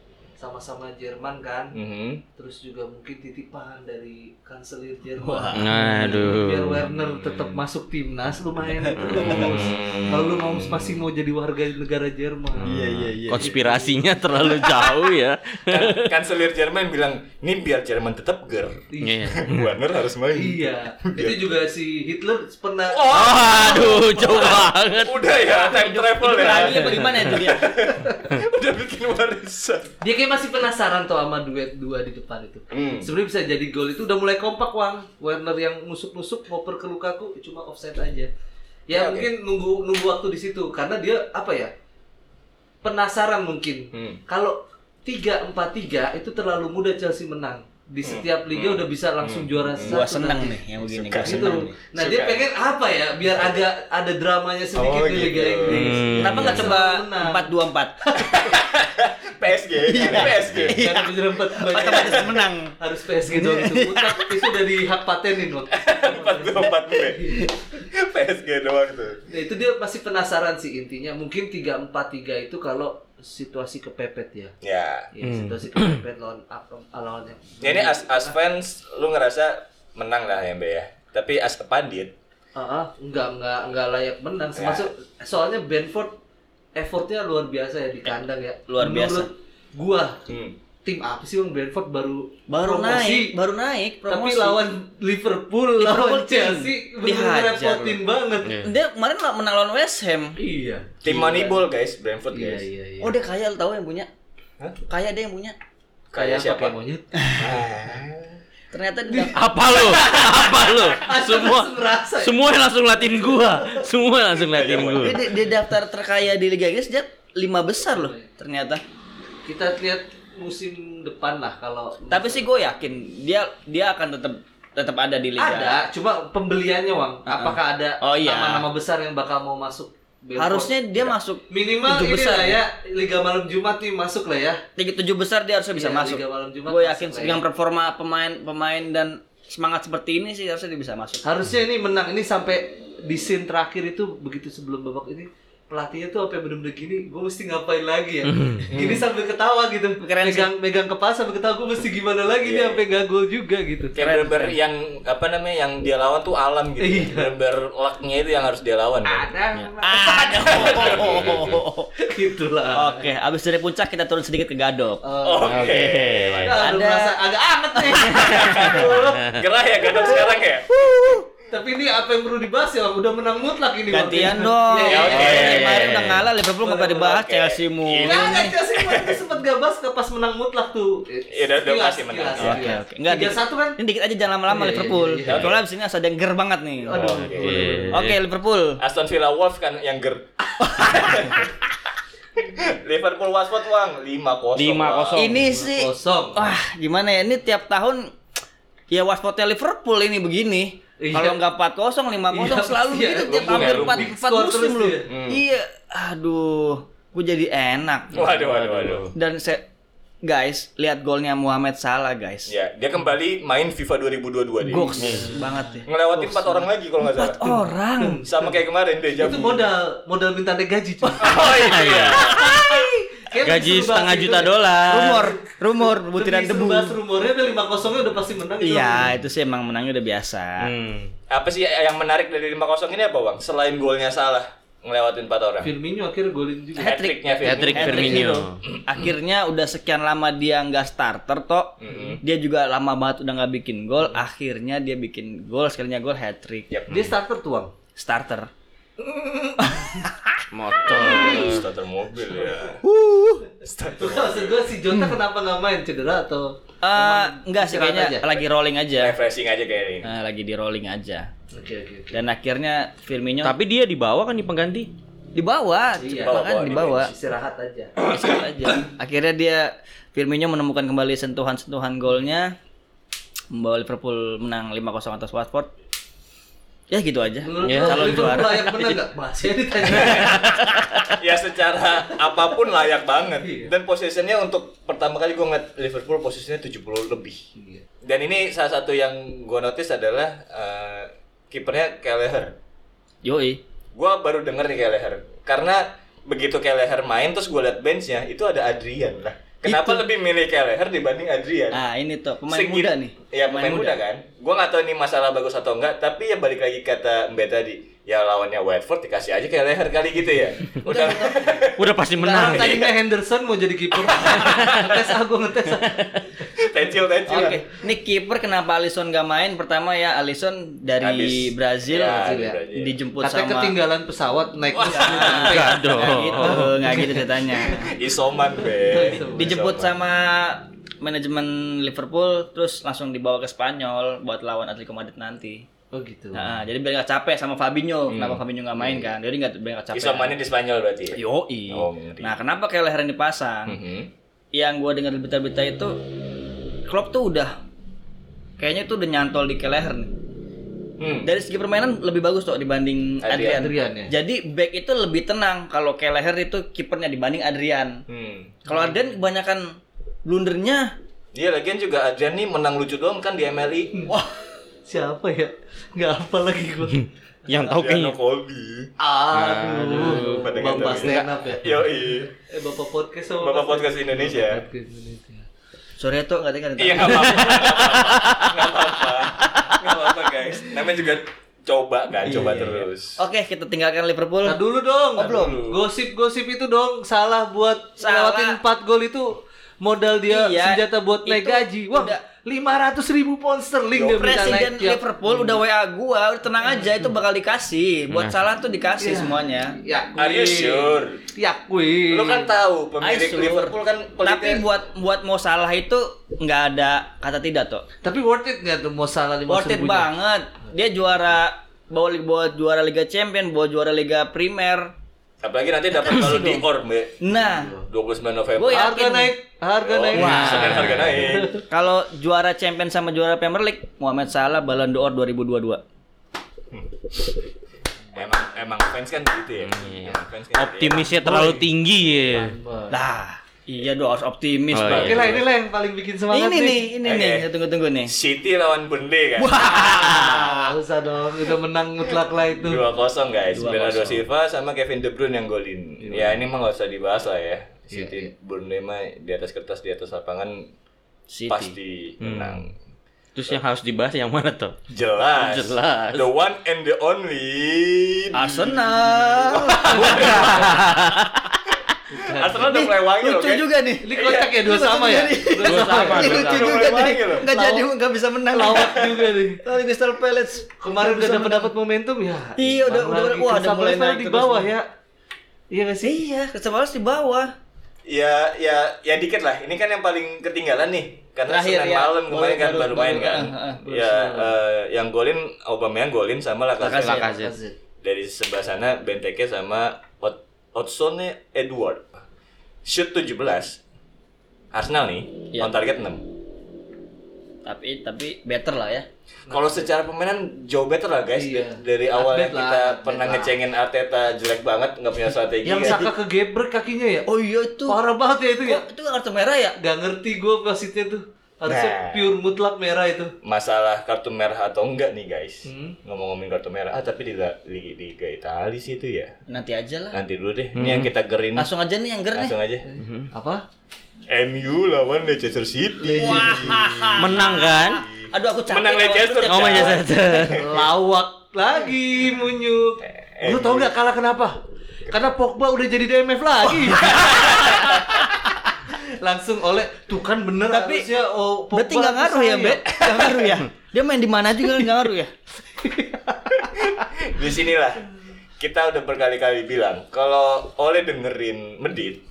Sama-sama Jerman kan. Mhm. Terus juga mungkin titipan dari kanselir Jerman. Aduh. Biar Werner tetap masuk timnas lumayan terus. (laughs) Hmm. Kalau lu mau masih mau jadi warga negara Jerman. Iya iya iya. Konspirasinya terlalu jauh ya. Kan- Kanselir Jerman bilang, ini biar Jerman tetap ger. Iya. Warner harus main. Iya. Itu juga si Hitler pernah Aduh, jauh banget. Udah ya, time travel ya. lagi apa gimana itu dia (laughs) Udah bikin warisan. Dia kayak masih penasaran tuh sama duet dua di depan itu. Hmm. Sebenarnya bisa jadi gol itu udah mulai kompak Wang. Werner yang nusuk-nusuk ngoper ke Lukaku cuma offside aja. Ya Ya, mungkin nunggu nunggu waktu di situ karena dia apa ya? Penasaran mungkin. Hmm. Kalau 3-4-3 itu terlalu mudah Chelsea menang. Di setiap liga udah bisa langsung juara satu. gua seneng nanti. nih yang begini Suka. gua Gitu. seneng nih Nah, Suka. dia pengen apa ya? Biar agak ada dramanya sedikit Oh, di Liga gitu. Inggris. Hmm. kenapa nggak coba empat dua empat (laughs) PSG, PSG. Karena menyerempet Otomatis menang. harus PSG doang itu. Utak itu udah di hak patenin loh. 44 B. PSG doang tuh. Nah, itu dia pasti penasaran sih intinya. Mungkin 3-4-3 itu kalau situasi kepepet ya. Ya. Ya, situasi kepepet lawan apa lawan yang Ya, ini as as fans lu ngerasa menang lah ya, Mbak ya. Tapi as a pandit, Ah, ah, enggak enggak enggak layak menang. Ya. Termasuk soalnya Benford effortnya luar biasa ya di kandang ya. Luar biasa. Menurut gua hmm. Tim apa sih Bang Benford baru Baru promosi, naik, baru naik tapi promosi. lawan Liverpool, Liverpool lawan Chelsea bener dihajar repotin banget. Dia kemarin lah menang lawan West Ham. Iya. tim Moneyball guys, Brentford Iya guys. iya iya. Oh dia kaya lu tahu yang punya? Hah? Kaya dia yang punya. Kayak siapa? pakai monyet. (laughs) Ternyata dia Apa lu? Apa lu? (laughs) Semua semua langsung latin gua. Semua langsung latin gua. dia, dia- dia daftar terkaya di Liga Inggris dia lima besar loh ternyata. Kita lihat musim depan lah kalau Tapi sih gue yakin dia dia akan tetap tetap ada di Liga. ada, cuma pembeliannya Wang. Apakah ada Oh, iya. nama-nama besar yang bakal mau masuk? Benford? Harusnya dia masuk minimal tujuh ini besar lah ya Liga Malam Jumat nih masuk lah ya. tiga tujuh besar dia harusnya bisa Iya, masuk. Liga Malam Jumat Gue yakin lah ya. dengan performa pemain-pemain dan semangat seperti ini sih harusnya dia bisa masuk. Harusnya ini menang ini sampai di scene terakhir itu begitu sebelum babak ini pelatihnya tuh apa bener-bener gini gue mesti ngapain lagi ya gini sambil ketawa gitu Keren sih. megang megang kepala sambil ketawa gue mesti gimana lagi nih sampai gak gol juga gitu Kayak bener-bener yang apa namanya yang dia lawan tuh alam gitu. Iya. Bener-bener lucknya itu yang harus dia lawan kan. ada Aduh. (laughs) gitulah Oke, abis dari puncak kita turun sedikit ke Gadok. Oh, Oke. Aduh, Ada- merasa agak anget nih (laughs) Gerah ya gadok sekarang ya? Tapi ini apa yang perlu dibahas ya udah menang mutlak ini. Gantian dong. Iya, Ya, oke. Kemarin udah ngalah Liverpool nggak pernah dibahas. Chelsea mulu. Nah, kan Chelsea kemarin tuh sempat gak bahas ke pas menang mutlak tuh. Iya, udah- udah pasti menang. Oke, oke. Enggak, Tiga dikit- satu kan? Ini dikit aja jangan lama-lama Iya, iya, Liverpool. iya, iya. Soalnya abis ini harus ada yang ger banget nih. Aduh. Oke. Oke, Liverpool. Aston Villa Wolves kan yang ger. (laughs) Liverpool Watford Wang 5-0. 5-0. Ini sih Kosong. wah gimana ya ini tiap tahun ya Watfordnya Liverpool ini begini. Iya. Kalau nggak 4-0, 5-0 Iya, selalu iya. gitu tiap Lu hampir big 4, big 4 score musim dia. Hmm. Iya, aduh, gue jadi enak. Waduh, waduh, waduh. Dan saya guys, lihat golnya Muhammad Salah, guys. Ya, dia kembali main FIFA 2022 dia. Goks banget ya. Ngelewatin 4 orang lagi kalau nggak salah. Orang. Sama kayak kemarin deh, Itu modal modal minta naik gaji cuy. (laughs) Oh iya. Kayak Gaji setengah juta dolar. Rumor, rumor butiran debu. bahas rumornya udah 5 kosongnya udah pasti menang itu. Iya, itu sih emang menangnya udah biasa. Hmm. Apa sih yang menarik dari 5-0 ini apa, Bang? Selain golnya salah ngelewatin 4 orang. Firmino akhirnya golin juga. Hat-tricknya Firmino. Hat-trick Hat-trick Firmino. (clears throat) Akhirnya udah sekian lama dia nggak starter toh. Dia juga lama banget udah nggak bikin gol. Akhirnya dia bikin gol sekalinya gol hat trick. Yap. Dia starter tuang. Starter. (laughs) Motor. Starter mobil ya. Tuh maksud gue si Jota kenapa nggak main cedera atau Eh, enggak sih kayaknya aja? lagi rolling aja. Refreshing aja kayak ini. Eh, lagi di rolling aja. Oke oke oke. Dan akhirnya Firmino Tapi dia dibawa kan di pengganti. dibawa, Iya. bahkan Bawa-bawa dibawa. Istirahat aja. (coughs) Istirahat aja. Akhirnya dia Firmino menemukan kembali sentuhan-sentuhan golnya membawa Liverpool menang 5-0 atas Watford. Ya gitu aja. Menurut Ya, calon Liverpool juara. layak menang nggak? (laughs) Masih ditanya. (laughs) ya secara apa pun layak banget. Iya. Dan posisinya untuk pertama kali gue ngeliat Liverpool posisinya 70 lebih. Iya. Dan ini salah satu yang gue notice adalah eh, kipernya Kelleher. Yoi. Gue baru denger nih Kelleher. Karena begitu Kelleher main terus gue liat benchnya itu ada Adrian lah. Kenapa Itu. lebih milih Kelleher dibanding Adrian? Ah, ini tuh pemain Segit- muda nih. Iya pemain, muda. kan. Gue nggak tahu ini masalah bagus atau enggak. Tapi ya balik lagi kata Mbak tadi. Ya lawannya Watford dikasih aja kayak leher kali gitu ya. (laughs) Udah. Udah pasti Nah, menang. tadinya Henderson mau jadi kiper. (laughs) ngetes ah gue ngetes. tencil tencil. Oke, ini kiper kenapa Alisson gak main? Pertama ya Alisson dari Habis. Brazil Ya, dari Brazil. dijemput Katanya sama ketinggalan pesawat naik bus. Enggak dong. Nggak gitu, nggak gitu ceritanya. Isoman be. (laughs) Dijemput Isoman. sama manajemen Liverpool terus langsung dibawa ke Spanyol buat lawan Atletico Madrid nanti. Oh gitu. Nah, jadi biar nggak capek sama Fabinho. Kenapa Fabinho nggak main kan? Jadi nggak biar nggak capek. Isomannya di Spanyol berarti. ya? Yoi. Oh, ngeri. nah, kenapa kayak leher dipasang? Mhm. Yang gue dengar berita-berita itu Klopp tuh udah kayaknya tuh udah nyantol di Keleher nih. Hmm. Dari segi permainan lebih bagus tuh dibanding Adrian. Adrian. Adrian, ya. Jadi back itu lebih tenang kalau Kelleher itu kipernya dibanding Adrian. Hmm. Kalau Adrian kebanyakan blundernya Dia lagian juga Adrian nih menang lucu doang kan di MLI. wah Siapa ya? Nggak apa lagi gua. Yang tahu kayaknya Colby. Aduh, Bapak tahu. stand up ya. Yoi. Eh Bapak podcast sama Bapak podcast Indonesia. Podcast Indonesia. sorry tuh nggak dengar. Iya nggak apa-apa. Nggak apa-apa. Nggak apa-apa guys. Namanya juga coba kan, coba terus. Oke, kita tinggalkan Liverpool. Nah dulu dong. Oh, belum. Gosip-gosip itu dong salah buat Salah. lewatin 4 gol itu modal dia Iya, senjata buat naik gaji. Wah, udah. 500 ribu pound sterling dia minta Presiden naik tiap- Liverpool udah WA gua, udah tenang aja itu bakal dikasih. Buat salah tuh dikasih Iya. semuanya. Ya, Are you sure? Yakui. Lu kan tahu pemilik sure. Liverpool kan Tapi pelitnya- buat buat mau salah itu nggak ada kata tidak tuh. Tapi worth it nggak tuh mau salah Worth it banget. Dia juara bawa bawa juara Liga Champion, bawa juara Liga Primer. Apalagi nanti dapat kalau di OR, Mbak. Nah, 29 November. Gua ya- Harga Yakin. naik, harga naik. Oh, Senin harga naik. kalau juara Champion sama juara Premier League, Mohamed Salah Ballon d'Or 2022. Emang emang fans kan gitu ya. Emang fans kan gitu ya. optimisnya terlalu tinggi ya. Lah, iya dong harus optimis, Oh, Bang. Oke lah, inilah yang paling bikin semangat Ini nih, ini Oke. nih, tunggu-tunggu nih. City lawan Burnley kan. Ah, usah dong, udah menang mutlak lah itu. 2-0 guys. 2-0. Bernardo Silva sama Kevin De Bruyne yang golin. Ya ini mah nggak usah dibahas lah ya. Iya, City Burnley mah di atas kertas di atas lapangan City. pasti menang. Terus yang harus dibahas yang mana tuh? Jelas. Jelas. The one and the only. Arsenal. (laughs) (laughs) Arsenal udah mulai wangi loh. lucu guys. juga nih. Ini kocak ya dua sama ya? Dua sama, Ini lucu juga nih. Enggak jadi enggak bisa menang. Lawak juga nih. Lawan Crystal Palace. Kemarin udah dapat dapat momentum ya. Iya, udah- udah- wah, udah mulai naik di bawah ya. Iya gak sih? Iya, Crystal Palace di bawah. Ya, ya, ya dikit lah. Ini kan yang paling ketinggalan nih. Karena Terakhir, Senin ya. malam kemarin kan baru- baru, main kan. ya, eh, yang golin Aubameyang golin sama Lacazette. Dari sebelah sana Benteke sama Odsone Edward. Shoot 17. Arsenal nih, Iya. on target 6. Tapi tapi better lah ya. Kalau secara permainan jauh better lah guys. Iya. Dari awal yang lah, kita update pernah lah. ngecengin Arteta jelek banget, nggak punya strategi. Yang. Saka kegebrek kakinya ya? Oh iya itu. Parah banget ya itu ya. Kok itu kartu merah ya? Gak ngerti gue wasitnya tuh. Harusnya Nah. pure mutlak merah itu. masalah kartu merah atau enggak nih guys Hmm. ngomong-ngomongin kartu merah ah tapi di La- Liga, Liga Italia sih itu ya Nanti aja lah. nanti dulu deh ini yang kita gerin Langsung aja nih yang ger nih. langsung aja Apa? MU lawan Leicester City Menang kan? Aduh aku capek. Menang Leicester. Oh. Manchester. (laughs) Lawak lagi munyuk. Lu tau gak kalah kenapa? Karena Pogba udah jadi DMF lagi. (laughs) Langsung oleh tuh kan bener Tapi harusnya oh, Pogba Berarti nggak ngaruh ya. Be? Nggak ngaruh ya? Dia main di mana juga nggak ngaruh ya? (laughs) di sinilah kita udah berkali-kali bilang kalau oleh dengerin Medit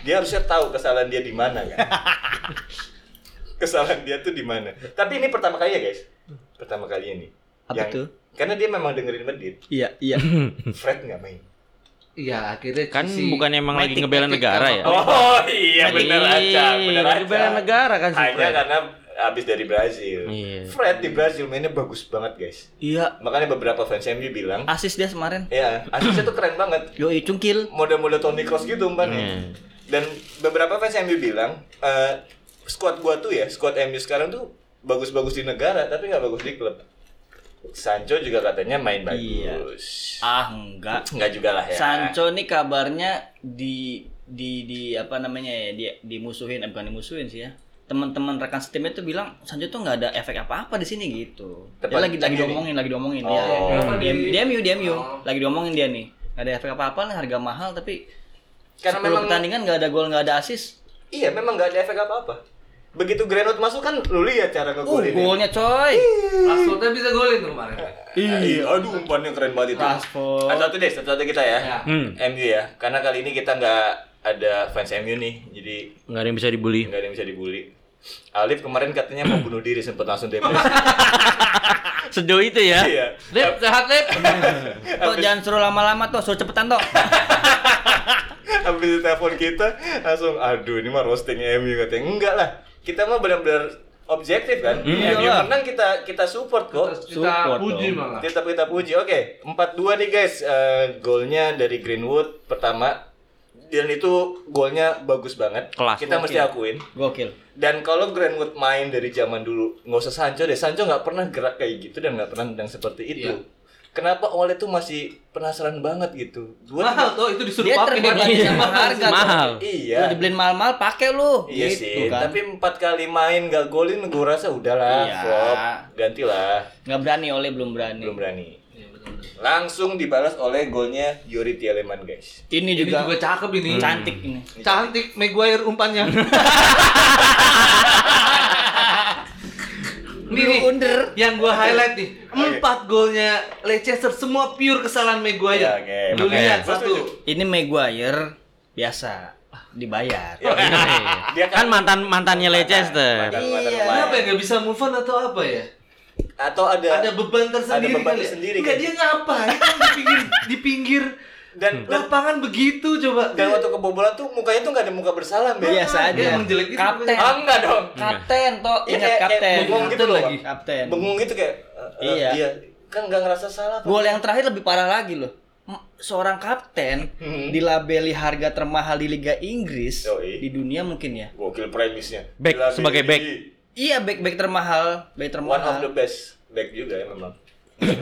dia harusnya tahu kesalahan dia di mana kan (laughs) kesalahan dia tuh di mana tapi ini pertama kali ya guys pertama kali ini Apa tuh? karena dia memang dengerin Medit Iya, iya. Fred nggak main Iya, akhirnya Kan si- bukan emang lagi Matic- ngebela Matic negara sama- ya? Oh iya benar aja, Iya, benar lagi aja. bela negara kan si Hanya Fred. karena habis dari Brazil. Iya. Fred di Brazil mainnya bagus banget guys. Iya. Makanya beberapa fans MU bilang, Asis dia kemarin. ya asisnya tuh keren banget. Yoi, cungkil. Model-model Toni Kroos gitu umpannya. Hmm. Dan beberapa fans MU bilang, eh squad gua tuh ya, squad MU sekarang tuh bagus-bagus di negara, tapi nggak bagus di klub. Sancho juga katanya main Iya. bagus. Ah, enggak. Enggak juga lah ya. Sancho nih kabarnya di di di apa namanya ya dia dimusuhin eh, bukan dimusuhin sih ya teman-teman rekan setimnya tuh bilang Sancho tuh nggak ada efek apa-apa di sini gitu dia Tepat lagi lagi nih? diomongin lagi diomongin Oh. ya Kenapa dia di- dia MU dia MU Oh. lagi diomongin dia nih nggak ada efek apa-apa nih harga mahal tapi Karena 10 memang pertandingan nggak ada gol nggak ada asis Iya, memang nggak ada efek apa-apa. Begitu Greenwood masuk kan lu lihat cara uh ngegolin. golnya coy Rashfordnya bisa golin tuh kemarin. Iya, aduh umpannya keren banget itu. Rashford. Satu deh, satu-satu kita ya. Ya. Hmm. MU ya, karena kali ini kita nggak ada fans MU nih, jadi Nggak ada yang bisa dibully. nggak ada yang bisa dibully. Alif kemarin katanya mau bunuh diri sempat langsung depresi. (laughs) Sejauh itu ya. Iya. Lip, sehat Lip. (laughs) Tuh jangan suruh lama-lama tuh suruh cepetan tuh (laughs) Habis telepon kita langsung aduh ini mah roasting MU katanya. Enggak lah. Kita mah benar-benar objektif kan. Iya MU lah. menang kita kita support kok. Kita Support puji dong. malah. Tetap kita puji. Oke, 4-2 nih guys. Eh, golnya dari Greenwood pertama dan itu golnya bagus banget. Kelas. Kita mesti Oke. akuin. Gokil. Dan kalau Greenwood main dari zaman dulu, nggak usah Sancho deh. Sancho nggak pernah gerak kayak gitu dan nggak pernah nendang seperti itu. Iya. Kenapa Ole tuh masih penasaran banget gitu? Gua Mahal tuh itu disuruh Dia pakai. terbebani sama harga. tuh. Mahal. Iya. Lu dibeliin mahal-mahal pakai lu. Iya Gitu sih, kan. tapi empat kali main gak golin gue rasa udahlah Iya. flop, gantilah, nggak berani oleh belum berani. belum berani. Iya, betul, betul. Langsung dibalas oleh golnya Yuri Tieleman guys. Ini Ini juga, juga cakep ini. cantik ini. Cantik Maguire umpannya. (laughs) Nih, nih, Under. yang gua highlight nih, empat golnya Leicester semua pure kesalahan Maguire. Iya, oke. Lu Oke, lihat satu. Ini Maguire biasa Ah, dibayar. Ya, (laughs) dia Kan mantan mantannya Leicester. mantan- mantan Iya. Kenapa ya nggak bisa move on atau apa ya? Atau ada Ada beban tersendiri ada beban ya? tersendiri Enggak kan? dia ngapain kan di pinggir di pinggir dan dan, lapangan begitu coba. dan waktu kebobolan tuh mukanya tuh nggak ada muka bersalah, Ben. Biasa Dia aja. emang jelek gitu Kapten. Ah, enggak dong. Kapten toh, Iya, ingat kapten. bengong gitu lagi. Kapten. Bengung gitu kayak eh, eh, Iya. Kan nggak ngerasa salah. Pak. Gol yang terakhir lebih parah lagi loh. Seorang kapten Hmm. dilabeli harga termahal di Liga Inggris Yoi. di dunia mungkin ya. Gokil premisnya. Back, Gila, sebagai back. Iya back back termahal, back One of termahal. the best back juga ya memang.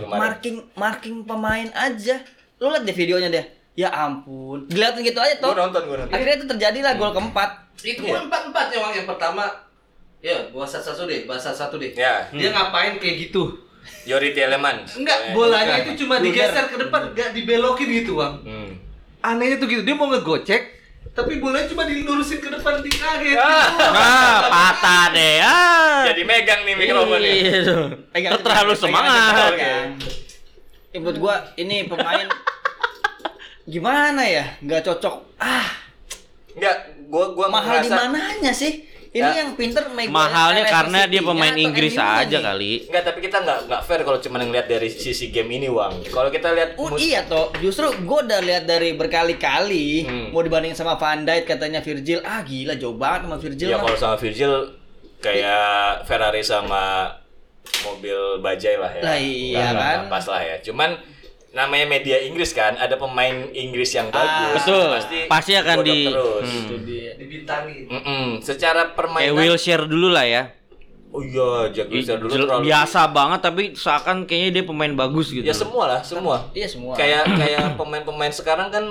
Marking marking pemain aja. Lu lihat deh videonya deh. Ya ampun. Dilihatin gitu aja Gue toh. nonton, gue nonton. Akhirnya itu terjadilah gol keempat. Itu Iya. kan empat empat ya Wang. yang pertama. Ya, gua satu satu deh, bahasa satu deh. Ya, Dia ngapain kayak gitu? Yori Tieleman. Enggak, bolanya itu cuma digeser ke depan, enggak dibelokin gitu, Bang. Hmm. Anehnya tuh gitu, dia mau ngegocek, tapi bolanya cuma dilurusin ke depan dikaget. Ah. gitu. Ah, patah deh. Ah. Jadi megang nih mikrofonnya. Iya Terlalu semangat. Eh, menurut gua ini pemain gimana ya? Nggak cocok. Ah, Enggak, gua gua mahal di mananya sih? Ini Ya. yang pinter Maguire, Mahalnya karena dia pemain Inggris aja nih? kali. Enggak, tapi kita nggak nggak fair kalau cuma ngeliat dari sisi game ini, Wang. Kalau kita lihat Oh mu- iya toh, justru gue udah lihat dari berkali-kali Hmm. mau dibandingin sama Van Dijk katanya Virgil, ah gila jauh banget sama Virgil ya kalau sama Virgil kayak Ferrari sama mobil bajai lah ya. Lah, iya Nggak- kan? pas lah ya. Cuman namanya media Inggris kan, ada pemain Inggris yang bagus. Betul. Pasti, Pasti akan di- terus. Hmm. Itu dia. Dibintangi. Mm-mm. Secara Kayak permainan Wilshere dulu lah ya. Oh iya, Jack Wilshere dulu Jel- terlalu biasa banget tapi seakan kayaknya dia pemain bagus gitu. Ya semua lah, semua. Iya semua. Kayak kayak pemain-pemain sekarang kan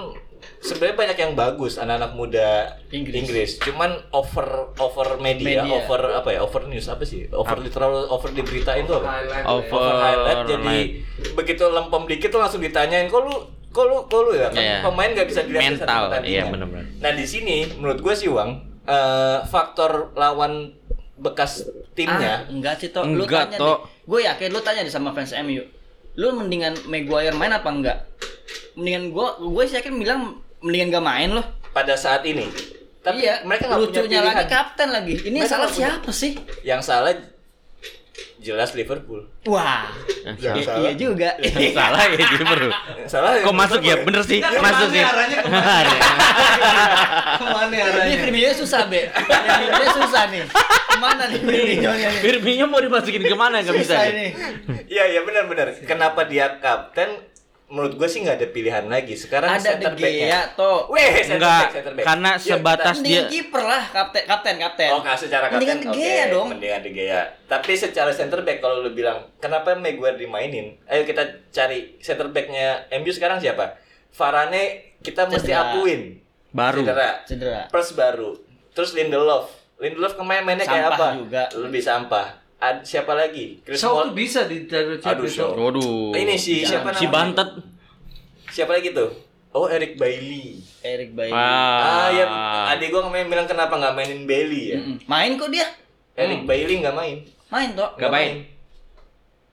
sebenarnya banyak yang bagus anak-anak muda Inggris. Inggris. Cuman over over media, Media. over apa ya? Over news apa sih? Over literal over diberitain tuh apa? Highlight. Over- Over highlight jadi highlight. begitu lempem dikit tuh langsung ditanyain kok lu kok lu kok lu ya kan Iya. pemain nggak bisa dilihat Mental, iya, benar-benar. Nah di sini menurut gue sih Wang eh, faktor lawan bekas timnya Ah, enggak sih toh. Lu Enggak, tanya Toh. Gue yakin lu tanya deh sama fans MU. Lu mendingan Maguire main apa enggak? Mendingan gua gue sih yakin bilang mendingan gak main loh. pada saat ini. Tapi iya, mereka nggak punya lucunya pilihan. lagi kapten lagi. Ini Mereka salah nggak punya- siapa sih? Yang salah jelas Liverpool. Wah. Yang i- salah. iya juga. Salah ya. Yang salah Kok masuk ya? Bener sih, Nggak, masuk ke mana sih. arahnya (laughs) Ke mana Ini arahnya? Firmino susah, Be. Firmino susah nih. Ke mana nih Firmino-nya nih? Firmino mau dimasukin ke mana nggak bisa ini. Iya iya benar benar. Kenapa dia kapten? Menurut gue sih nggak ada pilihan lagi. Sekarang Ada center back-nya. Gea toh. Weh, center Enggak, back, center back. karena Yuk, sebatas dia- kiper lah, kapten, kapten, kapten. Oh, nggak secara kapten. Mendingan De Gea oke, dong. Mendingan De Gea. Tapi secara center back kalau lu bilang, kenapa Maguire dimainin? Ayo kita cari center back-nya MU sekarang siapa? Varane kita mesti Cedera. akuin. Baru. Cedera. Cedera. Plus baru. Terus Lindelof. Lindelof kemarin mainnya kayak Sampah apa? juga. Lebih sampah. Ad, siapa lagi? Chris Shaw Small- tuh bisa ditaruh Aduh, Shaw. Waduh. Ini si siapa Si namanya? Bantet. Siapa lagi tuh? Oh, Eric Bailey. Eric Bailly. Ah, Ah, ya adik gua kemarin bilang kenapa nggak mainin Bailey ya? Mm-mm. Main kok dia. Eric Bailey nggak main. Main toh. Nggak main.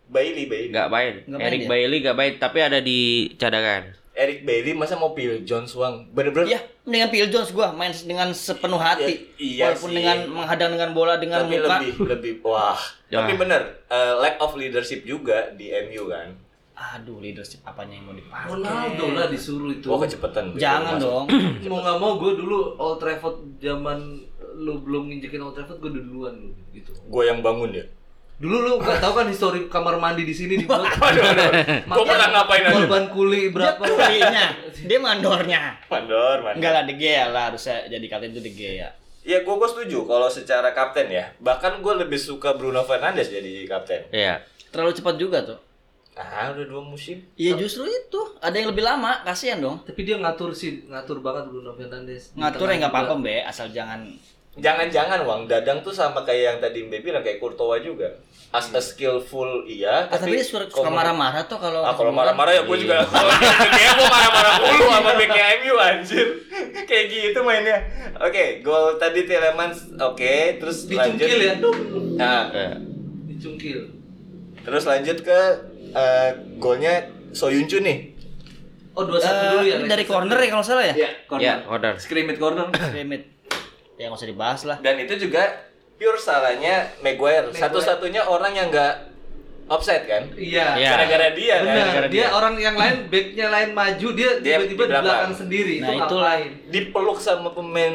Bailey, Bailey. Nggak main. Nggak main Eric dia. Bailey nggak main, tapi ada di cadangan. Eric Bailey masa mau pilih Jones Wang? Bener-bener. Iya, mendingan Phil Jones gua main dengan sepenuh hati. Ya, iya Walaupun sih. dengan menghadang dengan bola dengan tapi muka. lebih lebih wah. Ya. Tapi bener, eh, lack of leadership juga di MU kan. Aduh, leadership apanya yang mau dipakai? Ronaldo lah disuruh itu. Wah kecepatan. Jangan dong. mau nggak mau gue dulu Old Trafford zaman lu belum nginjekin Old Trafford gue duluan lu gitu. Gue yang bangun ya. Dulu lu gak tahu kan histori kamar mandi di sini dibuat. (laughs) Gue pernah ngapain aja? Korban kuli berapa? Kulinya, dia mandornya. Mandor, mandor. Enggak lah De Gea lah harusnya jadi kapten itu De Gea. Ya gue gue setuju kalau secara kapten ya. Bahkan gue lebih suka Bruno Fernandes jadi kapten. Iya. Terlalu cepat juga tuh. Ah udah dua musim. Iya justru itu. Ada yang lebih lama, kasihan dong. Tapi dia ngatur sih, ngatur banget Bruno Fernandes. Ngatur ya nggak apa-apa, Be, asal jangan Jangan-jangan Wang Dadang tuh sama kayak yang tadi Mbe bilang kayak Courtois juga. As a skillful iya, Ah, tapi dia suka, marah-marah tuh kalau Ah kalau marah-marah ya gue juga kalau kayak gue marah-marah mulu sama BKMU anjir. Kayak gitu mainnya. Oke, gol tadi Telemans oke, terus Dicungkil ya, lanjut. dum. Nah, Iya. Dicungkil. terus lanjut ke eh, golnya Soyuncu nih. Oh, 2-1 Eh, dulu ya. ini dari corner ya kalau salah ya? Iya, corner. Iya, corner. Scrimmage corner. (coughs) Remit. Ya nggak usah dibahas lah. Dan itu juga pure salahnya Maguire. Satu-satunya orang yang nggak offside kan? Iya. Iya. Gara-gara dia kan. Gara-gara dia dia. orang yang lain backnya lain maju, dia tiba-tiba di belakang. belakang sendiri. Nah, itu itulah. ngapain? Dipeluk sama pemain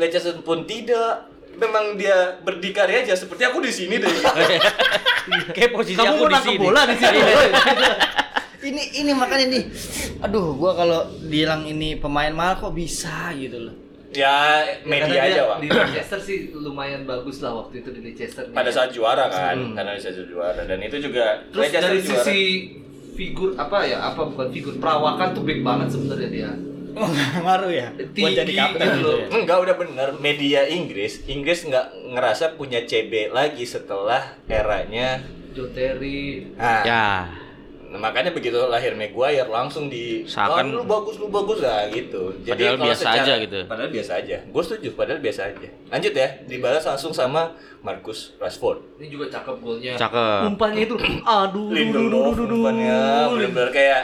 Leicester pun tidak. Memang dia berdikari aja seperti aku di sini deh. (laughs) Kayak posisi Kamu aku di sini. bola di sini. (laughs) Ini ini makanya nih. Aduh, gua kalau bilang ini pemain mahal kok bisa gitu loh. Ya Ya, media karena aja Bang. Di Leicester sih lumayan bagus lah waktu itu di Leicester. Pada saat juara kan, karena bisa juara dan itu juga Terus Leicester dari juara. sisi figur apa ya? Apa bukan figur perawakan tuh baik banget sebenarnya dia. Oh, ngaruh ya. Buat jadi Tinggi kapten gitu gitu ya. Enggak udah bener media Inggris Inggris nggak ngerasa punya CB lagi setelah eranya Joe Terry. nah, Ya. Nah, makanya begitu lahir Maguire langsung di Seakan- "Ah, lu bagus lu bagus lah gitu. Padahal kalau biasa aja gitu. Padahal biasa aja. Gue setuju padahal biasa aja. Lanjut ya, dibalas langsung sama Marcus Rashford. Ini juga cakep golnya. Cakep. Umpannya itu (clears throat) aduh Lindelof umpannya bener-bener kayak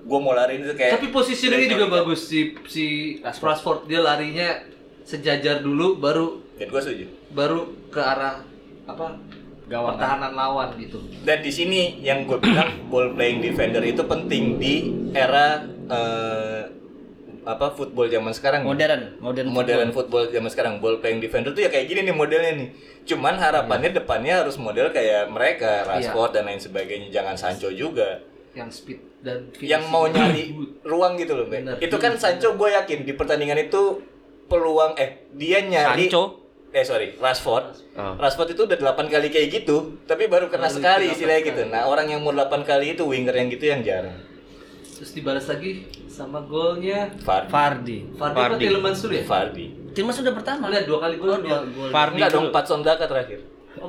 gue mau lari itu kayak Tapi positioningnya juga bagus si si Rashford dia larinya sejajar dulu baru dan gue setuju. baru ke arah apa Gawang. pertahanan lawan gitu. Dan di sini yang gue bilang ball playing defender itu penting di era eh, apa football zaman sekarang. Modern, modern. modern football zaman sekarang ball playing defender tuh ya kayak gini nih modelnya nih. Cuman harapannya depannya harus model kayak mereka, Rashford dan lain sebagainya. Jangan Sancho juga. Yang speed dan Yang mau nyari ruang gitu loh. Bener. Itu kan Sancho gue yakin di pertandingan itu peluang eh dia nyari Sancho? Eh sorry Rashford Oh. Rashford itu udah 8 kali kayak gitu tapi baru kena Baru sekali istilahnya gitu nah orang yang mau 8 kali itu winger yang gitu yang jarang terus dibalas lagi sama golnya Vardy Fardi. Fardi apa Vardy. Tielemans dulu ya? Vardy Timnas sudah pertama. Lihat dua kali gol Oh, dua dia. gol. Fardi enggak dong dulu. Patson Daka terakhir Oh.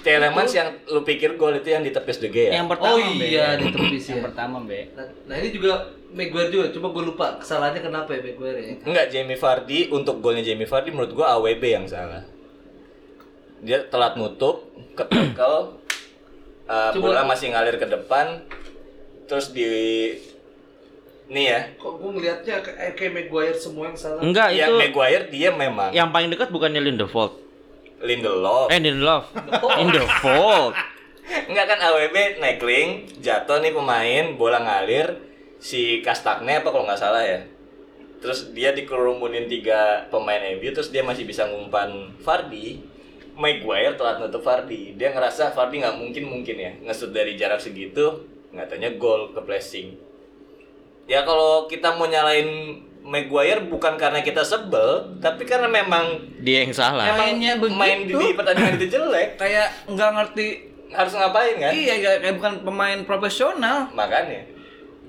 Telemans (coughs) yang lu pikir gol itu yang ditepis De Gea Yang pertama, Oh iya, di tepis Yang ya. pertama, Be. Nah, nah ini juga Maguire juga, cuma gue lupa kesalahannya kenapa ya Maguire ya. Enggak, Jamie Vardy untuk golnya Jamie Vardy menurut gua AWB yang salah. Dia telat nutup, ketekel, (clears throat) uh, Coba- bola masih ngalir ke depan, terus di nih ya, Kok gue ngelihatnya kayak, kayak Maguire semua yang salah. Enggak yang itu Maguire dia memang yang paling dekat bukannya Lindelof. Lindelof. Eh Lindelof. Lindelof. (laughs) Enggak kan AWB neckling, jatuh nih pemain, bola ngalir, si Kastakne apa kalau nggak salah ya. Terus dia dikerumunin tiga pemain MU, terus dia masih bisa ngumpan Vardy. Maguire telat nutup Vardy. Dia ngerasa Vardy nggak mungkin mungkin ya ngesut dari jarak segitu, ngatanya gol ke placing. Ya kalau kita mau nyalain Maguire bukan karena kita sebel, tapi karena memang Dia yang salah. Mainnya main di, begitu. di pertandingan itu jelek. Kayak nggak ngerti. Harus ngapain kan? Iya, kayak bukan pemain profesional. Makanya.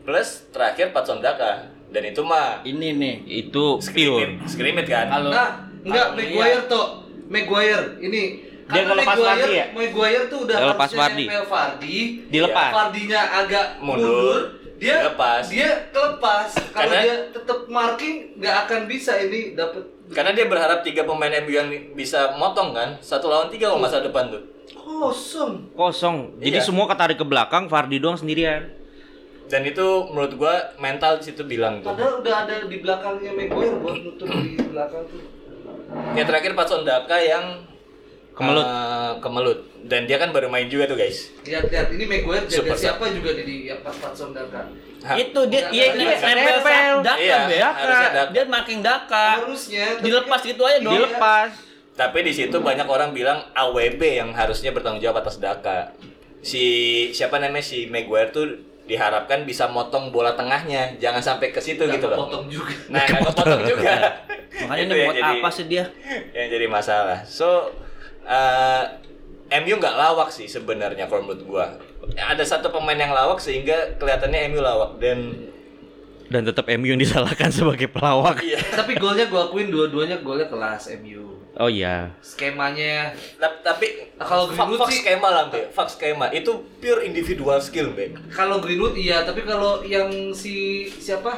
Plus terakhir Patson Daka dan itu mah Ini nih itu pure. scrimmage, scrimmage kan. Kalau Nah, enggak Maguire tuh. Maguire ini Dia karena ngelepas Maguire, Vardy ya? Maguire tuh udah Vardy. nempel Vardy. Dilepas. Vardinya agak Mundur. mundur. Dia Dilepas. Dia kelepas. Kalau Karena- dia tetap marking nggak akan bisa ini dapat Karena dia berharap tiga pemain MU yang bisa motong kan, satu lawan tiga kalau masa depan tuh. kosong. Kosong. Jadi Iya. semua ketarik ke belakang, Fardi doang sendirian. Dan itu menurut gua mental di situ bilang tuh. Padahal udah ada di belakangnya Maguire buat nutup di belakang tuh. Yang terakhir Patson Daka yang Kemelut. Eh, kemelut. Dan dia kan baru main juga tuh guys. Lihat lihat ini Maguire jaga Super siapa juga di, di yang pas Patson Daka. Hah? Itu dia iya nggak, dia nggak, nempel. Daka, Iya, Daka. Dia makin Daka. Harusnya Dilepas kan- gitu aja dong. Iya. Dilepas. Tapi di situ banyak orang bilang AWB yang harusnya bertanggung jawab atas Daka. Si siapa namanya si Maguire tuh diharapkan bisa motong bola tengahnya, jangan sampai ke situ gitu loh. kepotong juga. Nah, nggak kepotong juga. (laughs) Makanya Itu ini buat jadi- apa sih dia? Yang jadi masalah. So, eh, MU nggak lawak sih sebenarnya kalau menurut gua. Ada satu pemain yang lawak sehingga kelihatannya MU lawak dan Dan tetap MU yang disalahkan sebagai pelawak. iya. Tapi golnya gua akuin dua-duanya golnya kelas MU. Oh iya. Skemanya Tap- Tapi Nah, kalau Greenwood fuck sih- skema lah, Be. Fuck skema. Itu pure individual skill, Be. kalau Greenwood iya, tapi kalau yang si siapa?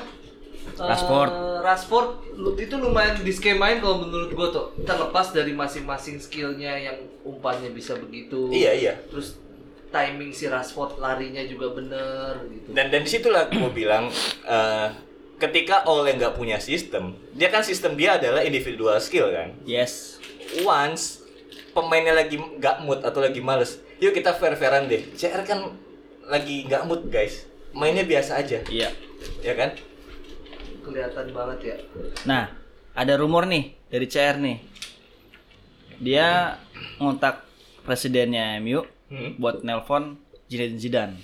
Eh, Rashford. Rashford lu- itu lumayan di skemain kalau menurut gua tuh terlepas dari masing-masing skillnya yang umpannya bisa begitu. Iya, iya. Terus timing si Rashford larinya juga bener gitu. Dan dan di situlah gue bilang eh, ketika Ole nggak punya sistem, dia kan sistem dia adalah individual skill kan. Yes. Once pemainnya lagi nggak mood atau lagi males, yuk kita fair-fairan deh. CR kan lagi nggak mood guys, mainnya biasa aja, Iya. ya kan? Kelihatan banget ya. Nah, ada rumor nih dari CR nih. Dia ngontak presidennya MU Hmm. buat nelpon Zinedine Zidane.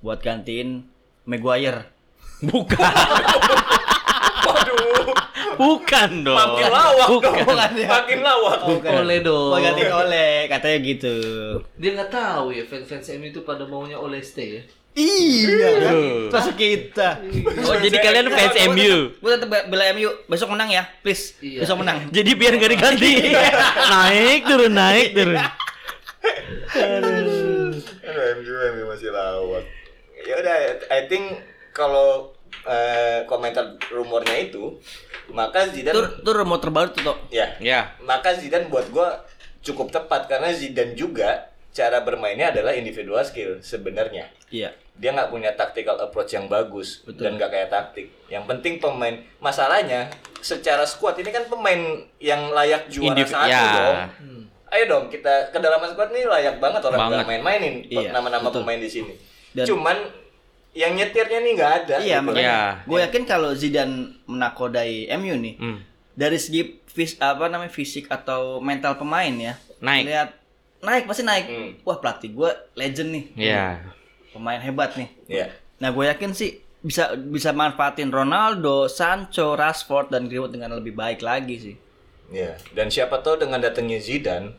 Buat gantiin Maguire. Bukan. Waduh, Bukan dong. makin lawak dong, Bukan ya. makin lawak. Oleh dong. Gantiin oleh, katanya gitu. Dia nggak tahu ya fans-fans MU itu pada maunya Oleste ya. Iya. Masuk kita. Oh, jadi kalian fans MU. Gue tetap bela MU. Besok menang ya, please. Iya. Besok menang. (laughs) Jadi biar gak diganti. naik turun, naik turun. Aduh, MU MU masih lawak. Ya udah, I think kalau eh, komentar rumornya itu, maka Zidane Itu itu rumor terbaru tuh, Tok. ya, Ya. maka Zidane buat gua cukup tepat karena Zidane juga cara bermainnya adalah individual skill sebenarnya. Iya. Dia nggak punya tactical approach yang bagus dan nggak kayak taktik. Yang penting pemain. Masalahnya secara squad ini kan pemain yang layak juara Indiv- satu ya. dong. Ayo dong kita kedalaman squad nih layak banget orang nggak main-mainin Iya, nama-nama betul. pemain di sini. Dan- Cuman yang nyetirnya nih nggak ada. Iya, gitu. makanya Iya. gue yakin kalau Zidane menakodai MU nih, Hmm. dari segi fis apa namanya fisik atau mental pemain ya, Naik. lihat naik pasti naik. Hmm. Wah pelatih gue legend nih, Iya. pemain hebat nih. Iya. Nah gue yakin sih bisa bisa manfaatin Ronaldo, Sancho, Rashford dan Greenwood dengan lebih baik lagi sih. Iya. Dan siapa tahu dengan datangnya Zidane,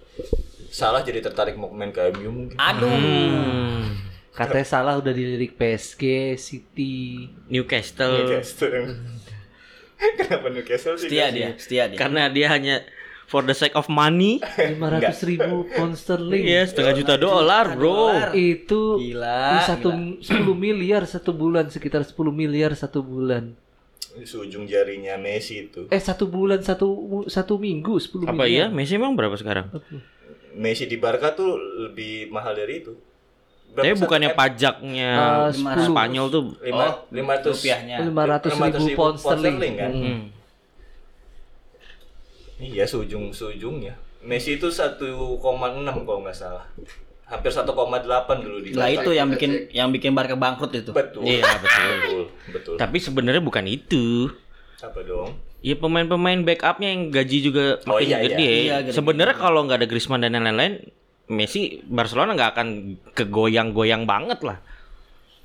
salah jadi tertarik mau main ke MU mungkin. Aduh. Hmm. Katanya salah udah dilirik PSG, City. Newcastle. Newcastle. (laughs) Kenapa Newcastle sih? Setia dia, setia dia. Karena dia hanya for the sake of money. 500 ribu pound sterling. Iya, setengah juta dolar, bro. Itu Gila, satu 10 miliar satu bulan sekitar 10 miliar satu bulan. Sujung jarinya Messi itu. Eh satu bulan satu satu minggu 10 Apa iya? miliar. Messi emang berapa sekarang? Messi di Barca tuh lebih mahal dari itu. Tapi bukannya M? pajaknya Ah, Spanyol tuh lima Oh, lima ratus rupiahnya. 500 ribu pound sterling. kan? Hmm. Iya, sujung sujungnya. Messi itu 1,6 kalau nggak salah. Hampir 1,8 dulu di Lah itu yang bikin yang bikin Barca bangkrut itu. betul. Iya, betul. betul. Betul. Tapi sebenarnya bukan itu. Apa dong? Ya pemain-pemain backupnya yang gaji juga Oh, makin iya, iya. gede. Iya, gede. Sebenarnya kalau nggak ada Griezmann dan lain-lain, Messi Barcelona nggak akan kegoyang-goyang banget lah.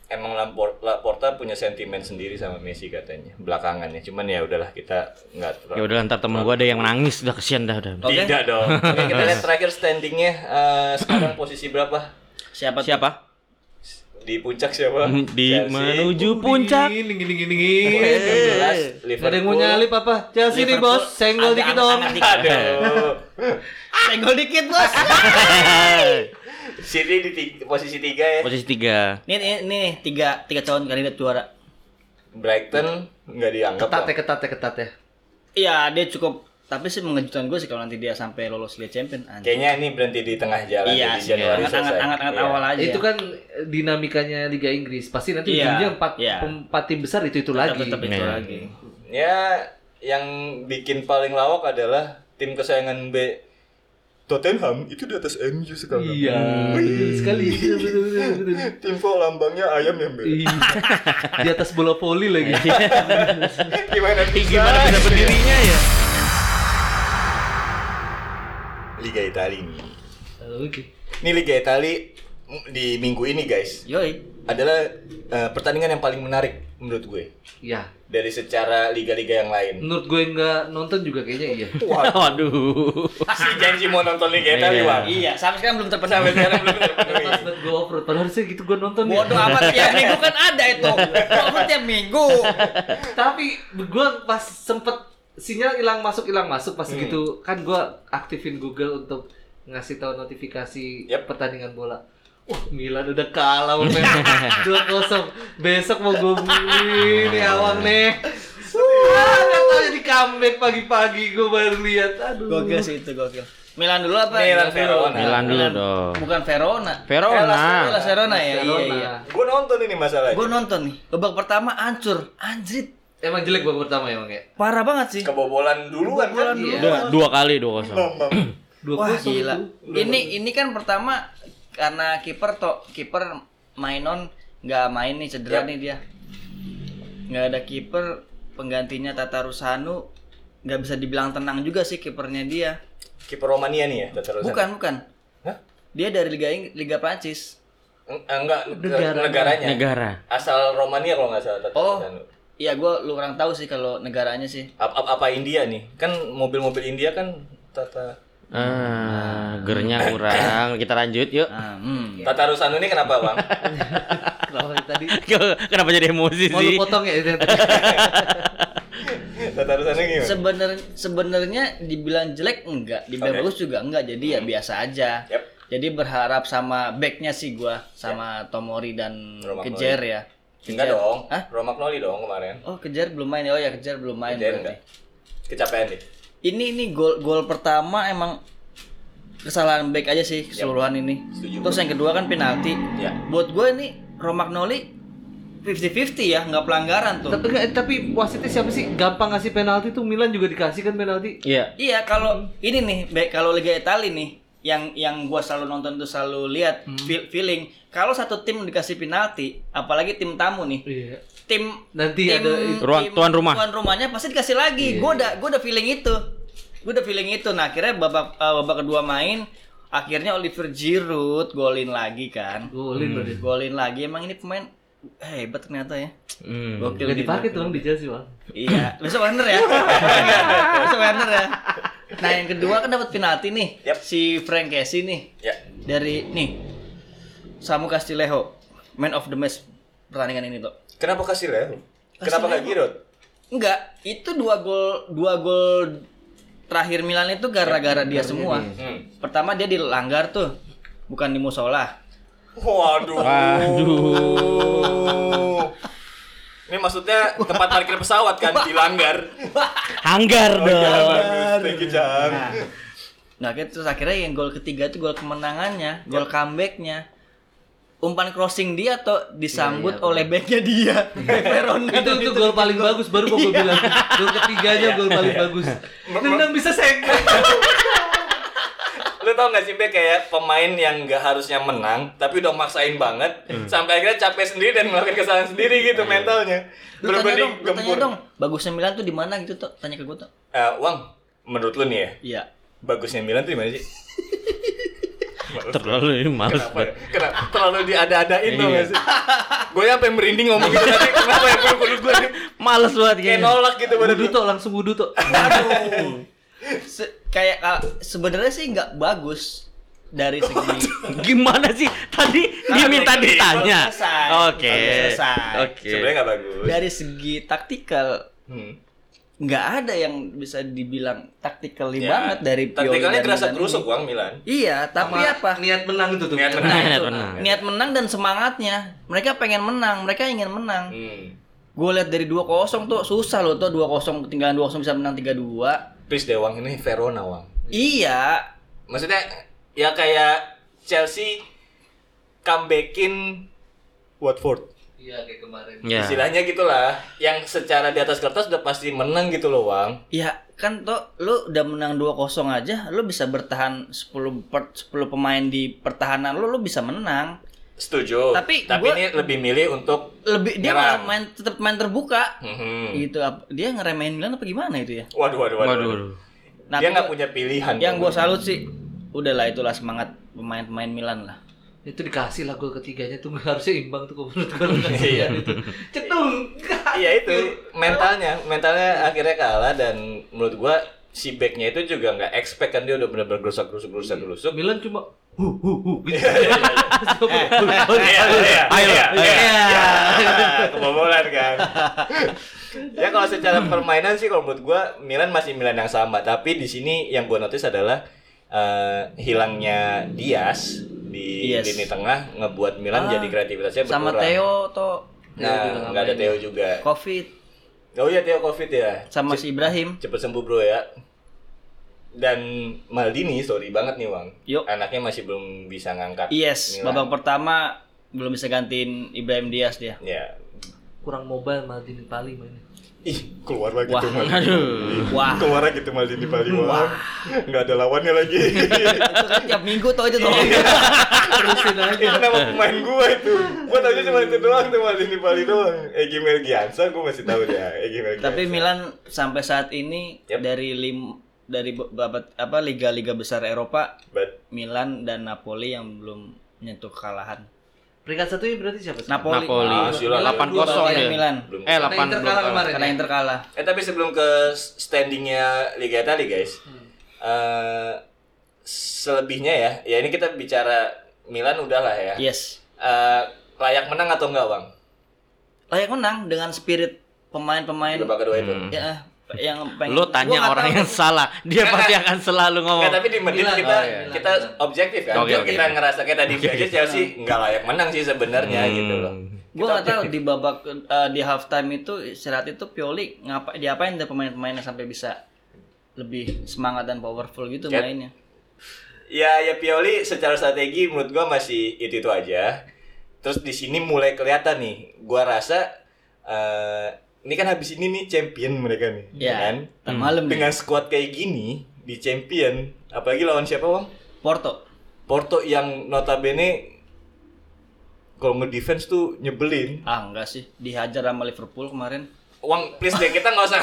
Emang Laporta punya sentimen sendiri sama Messi katanya belakangan ya. Cuman ya udahlah kita nggak Ya udah ntar temen gua ada yang nangis, udah kesian dah udah. Tidak dong. Oke, kita lihat terakhir standingnya eh, sekarang posisi berapa? Siapa? tuh? Siapa? Di puncak siapa? Di Chelsea. menuju puncak. Dingin, dingin, dingin, dingin. 16, Gak ada yang mau nyalip apa? Chelsea nih bos, senggol Agak- dikit dong. Aduh. (laughs) Senggol dikit bos. City di ti- posisi tiga ya. Posisi tiga. Nih, nih, nih, tiga, tiga calon kandidat juara. Brighton nggak dianggap. Ketat ya, ketat ya, ketat ya. Iya, dia cukup. Tapi sih mengejutkan gue sih kalau nanti dia sampai lolos Liga Champion. anjing. Kayaknya ini berhenti di tengah jalan Iya, sih, Januari anget, selesai. anget, anget Iya. awal aja. Itu kan dinamikanya Liga Inggris. Pasti nanti Iya, ujungnya empat, iya. empat tim besar itu itu Tetap- lagi. tetap itu Iya. lagi. Ya, yang bikin paling lawak adalah tim kesayangan B Tottenham itu di atas MU sekarang. Iya, betul sekali. (laughs) Betul, betul, betul, betul. Info lambangnya ayam ya, Mbak. Iya. Di atas bola voli lagi. (laughs) Gimana bisa? Gimana bisa berdirinya ya? Liga Italia nih. Oke. Ini Liga Italia di minggu ini, guys. Yoi. Adalah eh, pertandingan yang paling menarik menurut gue Ya, dari secara liga-liga yang lain. menurut gue nggak nonton juga kayaknya iya. (laughs) Waduh. Si janji mau nonton Liga Italia, Iya. Bang. Iya, sampai sekarang belum terpenuhi. Sampai sekarang belum (laughs) terpenuhi. Gue off road, padahal harusnya gitu gue nonton ya. Bodoh amat (laughs) tiap minggu kan ada itu. Bodoh tiap minggu. Tapi gue pas sempet sinyal hilang masuk hilang masuk pas Hmm. gitu kan gue aktifin Google untuk ngasih tahu notifikasi Yep. pertandingan bola. Wah Milan udah kalah (laughs) dua kosong. Besok mau gue beli nih (laughs) awang nih. Wah, nggak tahu jadi comeback pagi-pagi gue baru lihat. Aduh. Gokil sih itu gokil. Milan dulu apa? Milan Verona. Milan dulu dong. Bukan Verona. Verona. Hellas Verona ya. Verona. Iya iya. Gue nonton ini masalahnya. Gue nonton nih. Babak pertama hancur. Anjrit. Emang jelek babak pertama emang ya. Parah banget sih. Kebobolan duluan kan. Iya. Dua, dua kali dua kosong. (clears throat) Dua Wah gila. Ini ini kan pertama karena kiper to kiper mainon nggak main nih cedera Yap. nih dia. Nggak ada kiper penggantinya Tata Rusanu nggak bisa dibilang tenang juga sih kipernya dia. Kiper Romania nih ya, Tata Rosano? Bukan bukan. Hah? Dia dari Liga Ing- Liga Prancis. Eng- Enggak, Negara. negaranya. Negara. Asal Romania kalau nggak salah Tata Oh. Iya gue lu kurang tahu sih kalau negaranya sih. Apa, apa, apa India nih? Kan mobil-mobil India kan Tata Ah, gernya kurang. Kita lanjut yuk. Ah, hmm. Tata Rusano ini kenapa, Bang? (laughs) Kenapa tadi? (laughs) Kenapa jadi emosi Mau sih? lu potong ya? (laughs) Tata Rusano gimana? Sebenarnya sebenarnya dibilang jelek enggak, dibilang Oke. bagus juga enggak. Jadi ya biasa aja. Yap. Jadi berharap sama backnya sih gua sama Tomori dan Romagnoli. Kejer ya. Enggak dong. Hah? Romagnoli dong kemarin. Oh Kejer belum main ya? Oh ya Kejer belum main. Kejar berarti. enggak? Kecapean deh. Ini ini gol gol pertama emang kesalahan back aja sih keseluruhan ini. Setuju. Terus yang kedua kan penalti. Ya. Buat gue ini Romagnoli 50-50 ya, nggak pelanggaran tuh. tapi tapi wasitnya siapa sih? Gampang ngasih penalti tuh Milan juga dikasih kan penalti. Iya. Iya kalau ini nih baik kalau Liga Italia nih yang yang gua selalu nonton tuh selalu lihat feel- feeling kalau satu tim dikasih penalti apalagi tim tamu nih Iya. tim Nanti tim, ada Ruang- tuan rumah. tuan rumahnya pasti dikasih lagi gua udah gua udah feeling itu gua udah feeling itu nah akhirnya babak eh, babak kedua main akhirnya Oliver Giroud golin lagi kan golin dia. golin lagi emang ini pemain hebat ternyata ya Hmm. gokil Gak nih. dipakai tuh di Chelsea, Bang. Iya, besok Werner ya. (laughs) besok Werner ya. Nah, yang kedua kan dapat penalti nih. Yap. Si Frank Casey nih Ya. dari nih Samu Castillejo, man of the match pertandingan ini tuh. Kenapa kasih Leo? Kenapa nggak Giroud? Enggak, itu dua gol dua gol terakhir Milan itu gara-gara dia semua. Hmm. Pertama dia dilanggar tuh, bukan di musola. Waduh. Waduh. Ini maksudnya tempat parkir pesawat kan dilanggar. Hanggar Oh, iya, dong. Thank you, Jang. Nah, akhirnya- terus akhirnya yang gol ketiga itu gol kemenangannya, gol comebacknya. Umpan crossing dia atau disambut oleh backnya dia. Back (laughs) Verona itu tuh, itu gol paling bagus baru kok gue bilang gol ketiganya gol paling bagus nendang bisa segmen Lu tau gak sih Be kayak pemain yang nggak harusnya menang tapi udah maksain banget sampai akhirnya capek sendiri dan melakukan kesalahan sendiri gitu mentalnya. Lu tanya dong, lu tanya dong. Bagusnya Milan tuh di mana gitu tuh? Tanya ke gue tuh. Eh, Wang, menurut lu nih ya, Iya. bagusnya Milan tuh di mana sih? Terlalu ini males Kenapa ya? banget. Kenapa? Terlalu diada-adain tau Iya. gak sih? Gue sampai merinding ngomong gitu tadi. Kenapa ya? Gue gue Males banget kayak nolak gitu badan wudhu tuh langsung wudhu tuh Se- kayak ah, sebenarnya sih nggak bagus dari segi (laughs) Gimana sih? Tadi dia minta ditanya. Oke. Oke. Sebenarnya nggak bagus. dari segi taktikal Hmm. Nggak ada yang bisa dibilang taktikal Ya, banget dari Pioli Taktikalnya kerusuk ini. Wang Milan. Iya, tapi Sama apa? niat menang itu tuh Niat menang. Nah, Niat itu. menang. Niat menang dan semangatnya. Mereka pengen menang, mereka ingin menang. Hmm. Gue lihat dari 2-0 tuh susah loh tuh 2-0 ketinggalan 2-0 bisa menang 3-2. Please deh Wang ini Verona Wang. Iya, Maksudnya ya kayak Chelsea comebackin Watford. Iya kayak kemarin. Ya. Istilahnya gitulah, yang secara di atas kertas udah pasti menang gitu loh, Wang. Ya kan toh lu udah menang 2-0 aja, lu bisa bertahan 10 per, 10 pemain di pertahanan lu lu bisa menang. Setuju. Tapi Tapi gua- ini lebih milih untuk Lebih dia malah main tetap main terbuka. Mhm. Gitu dia ngeremehin Milan apa gimana itu ya? Waduh, waduh, waduh. Waduh. waduh. Nah, Dia nggak punya pilihan. yang gue salut sih udahlah itulah semangat pemain-pemain Milan lah. Itu dikasih lah gol ketiganya tuh (laughs) harusnya imbang tuh menurut gue. (laughs) Iya. Cetung. (laughs) Iya itu mentalnya, mentalnya akhirnya kalah dan menurut gua si backnya itu juga nggak expect kan dia udah benar-benar gerusak gerusuk gerusak gerusuk. Milan cuma hu hu hu gitu. Iya, iya, Ayo, iya, iya, iya, kebobolan kan. ya kalau secara permainan sih kalau menurut gua Milan masih Milan yang sama, tapi di sini yang gua notice adalah eh, hilangnya Dias di Yes. lini tengah ngebuat Milan Ah, jadi kreativitasnya Sama berkurang. Theo toh Nah, nggak ada Theo juga. Covid Oh iya Theo Covid ya. sama si Ibrahim. Cepet sembuh bro ya. Dan Maldini, sorry banget nih Wang. Yuk. Anaknya masih belum bisa ngangkat. Yes, Milan. babak pertama belum bisa gantiin Ibrahim Diaz dia. Ya. Kurang mobile Maldini Pali mainnya. Ih, keluar lagi Wah, tuh Maldini. Aduh. Wah, Keluar lagi tuh Maldini Pali Wang. Nggak ada lawannya lagi. (laughs) itu kan tiap minggu tuh itu tuh. Terusin aja. itu nama pemain gua itu. Gua taunya cuma itu doang tuh Maldini Pali doang. Egi Melgiansa gua masih tahu dia. Egi Melgiansa. Tapi Milan sampai saat ini Yep. dari lim dari beberapa apa liga-liga besar Eropa But, Milan dan Napoli yang belum menyentuh kekalahan. Peringkat satu ini berarti siapa sih? Napoli. Napoli. Ah, silah. 8-0 Dua kali dia. Milan. belum. Eh, Karena 8 Inter belum kalah kemarin. Karena ya? Inter kalah. Eh tapi sebelum ke standingnya Liga Italia guys, eh selebihnya ya, ya ini kita bicara Milan udahlah ya. Yes. Eh, layak menang atau enggak bang? Layak menang dengan spirit pemain-pemain Babak kedua itu. Hmm. ya yang pengen Lu Gua tanya orang yang salah, dia (laughs) pasti akan selalu ngomong. Nggak, tapi di Madrid kita Oh, iya. kita objektif kan. Oke, oke. Kita ngerasa kayak tadi aja Chelsea nggak layak menang sih sebenarnya Hmm. gitu loh. Gue nggak tahu di babak eh, di halftime itu istirahat itu Pioli ngapa diapain deh pemain-pemainnya sampai bisa lebih semangat dan powerful gitu Cat. mainnya. Ya ya Pioli secara strategi menurut gua masih itu itu aja. Terus di sini mulai kelihatan nih. Gua rasa eh ini kan habis ini nih champion mereka nih, Ya, kan? ntar malam nih. Dengan squad kayak gini di champion, apalagi lawan siapa bang? Porto. Porto yang notabene kalau nge-defense tuh nyebelin. Ah enggak sih, dihajar sama Liverpool kemarin. Uang please deh kita nggak usah.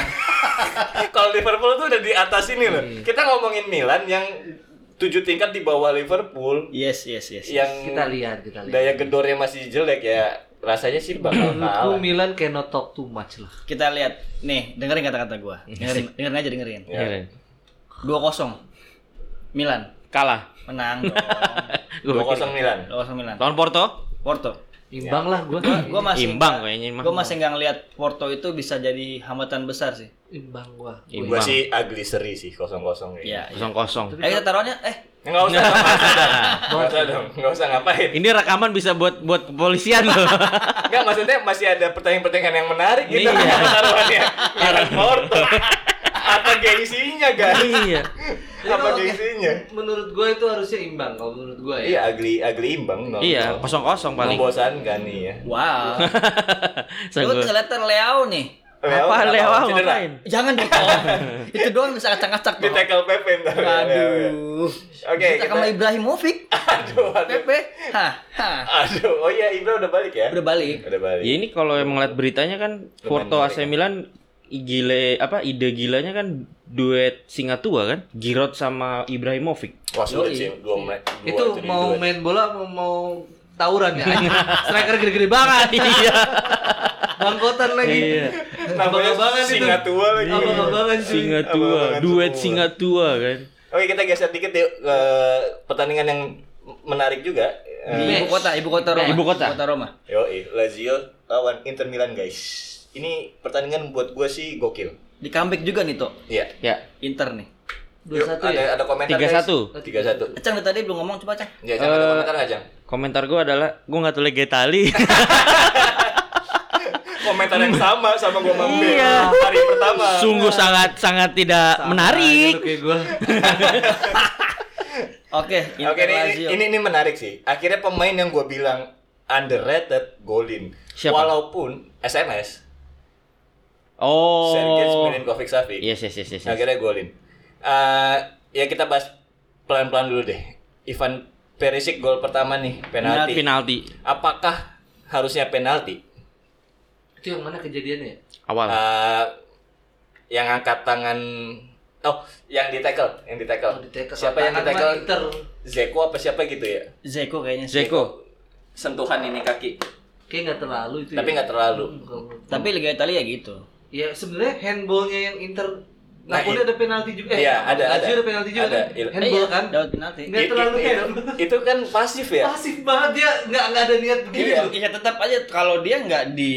(laughs) kalau Liverpool tuh udah di atas ini loh. Iya. Kita ngomongin Milan yang tujuh tingkat di bawah Liverpool Yes, yes, yes. yang Kita lihat, kita lihat. daya gedornya masih jelek ya rasanya sih bakal kalah. Milan cannot talk too much lah. Kita lihat nih, dengerin kata-kata gua. (laughs) Dengerin, dengerin aja dengerin. Ya. 2-0. Milan Kalah. menang (laughs) dong. Gua Dua kosong Milan. 2-0 Milan. Lawan Porto? Porto. Imbang lah gua. Gua masih Imbang kayaknya. Gue masih nggak ngeliat Porto itu bisa jadi hambatan besar sih. Imbang gua. Gua sih ugly seri sih kosong kosong Iya. iya. Kosong kosong. Eh kita taruhannya eh Nggak usah, nggak usah dong. Nggak usah dong, nggak usah ngapain. Ini rekaman bisa buat buat kepolisian loh. Nggak maksudnya masih ada pertandingan-pertandingan yang menarik gitu. Iya. (laughs) Taruhannya Milan Porto. Apa gengsinya guys? iya. (laughs) Apa gengsinya? Menurut gua itu harusnya imbang kalau menurut gua ya. Iya ugly ugly imbang. no, Iya, no. kosong kosong paling. Membosankan nih ya. wow. (laughs) Sanggup. ngeliat Leo nih. Leo Cedera? ngapain? Jangan dong. (laughs) itu doang bisa acak-acak Di tackle Pepe ntar. Leo, ya. Aduh. Oke, Kita sama Ibrahimovic. (laughs) Aduh, aduh. Pepe. Hah, hah. Aduh, oh iya Ibra udah balik ya? Udah balik. Udah balik. Ya ini kalau emang lihat beritanya kan Porto AC Milan gile apa ide gilanya kan duet Singatua kan Giroud sama Ibrahimovic. Wah sulit sih dua menit. dua itu mau main bola mau, mau tawuran ya. (laughs) Striker gede-gede banget. Iya. Bangkotan lagi. Iya. namanya itu. singa tua lagi. Abang-abangan cuy. Singatua, Abang-abangan duet semua. Singatua kan. Oke kita geser dikit yuk ke pertandingan yang menarik juga. Di Eh, ibu kota, ibu kota Roma. Ibu kota. Roma. Yoi, Lazio lawan Inter Milan guys. Ini pertandingan buat gue sih gokil. Di comeback juga nih, Tok. Iya. Ya. Inter nih. Dua satu ada, ya. ada komentar Tiga guys. satu. Tiga satu. Cang tadi belum ngomong coba, Cang. Ya, Cang, ada Eh, komentar nggak Cang? Komentar gue adalah gue nggak tahu Liga Itali. (laughs) Komentar yang sama sama gue sama Iya. hari pertama. Sungguh sangat sangat tidak menarik. Aja lu kayak gua. (laughs) Oke, Oke ini, ini ini menarik sih. Akhirnya pemain yang gue bilang underrated golin. Siapa? Walaupun SMS Oh. Sergej Milinkovic Savic. Yes, yes, yes, yes. yes. Akhirnya golin. Eh, ya kita bahas pelan-pelan dulu deh. Ivan Perisic gol pertama nih penalti. Penalti Apakah harusnya penalti? Itu yang mana kejadiannya? awal. Eh, yang angkat tangan Oh, yang di tackle, yang di tackle. Oh, di tackle. Siapa yang di tackle? Inter. Zeko apa siapa gitu ya? Zeko kayaknya. Zeko. Sentuhan ini kaki, Kayak nggak terlalu itu. tapi ya. nggak terlalu. Hmm, Tapi Liga Italia ya gitu. Ya sebenarnya handballnya yang Inter Nah, Napoli i- ada penalti juga. Eh, Iya, ada, ada. ada penalti juga Ada. kan? Handball Iya, kan? Dapat penalti. Nggak I- terlalu i- hand. itu, itu kan pasif ya? Pasif banget dia nggak nggak ada niat begini Iya. loh. Ya tetap aja kalau dia nggak di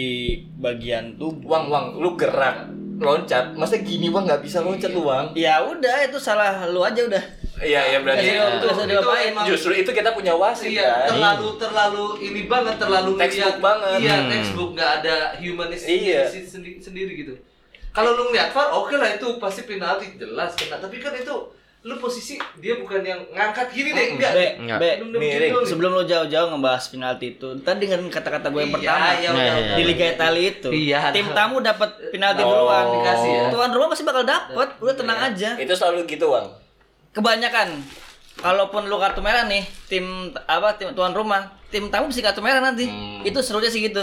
bagian tubuh. Wang, wang, lu gerak, loncat, masa gini bang nggak bisa loncat lu bang? Ya udah itu salah lu aja udah. Iya, iya berarti. Iya, itu, itu diapain. emang Justru itu kita punya wasit Iya, kan? terlalu terlalu ini banget, terlalu Textbook ngeliat- banget. Iya, Hmm. textbook nggak ada humanis Iya. sendiri, sendiri gitu. Kalau lu ngeliat VAR, oke lah itu pasti penalti jelas kena. Tapi kan itu lu posisi dia bukan yang ngangkat gini deh, enggak. Be, Enggak. be, Miring. nih. sebelum lo jauh-jauh ngebahas penalti itu, tadi dengan kata-kata gue yang Iya, pertama iya, Nah, udah, iya, udah. di Liga Italia itu, Iya, tim tamu dapat penalti Oh. duluan, Dikasih ya. Tuan rumah pasti bakal dapat, udah tenang aja. Itu selalu gitu bang. Kebanyakan, kalaupun lu kartu merah nih, tim apa tim tuan rumah, tim tamu bisa kartu merah nanti. Hmm. Itu serunya sih gitu.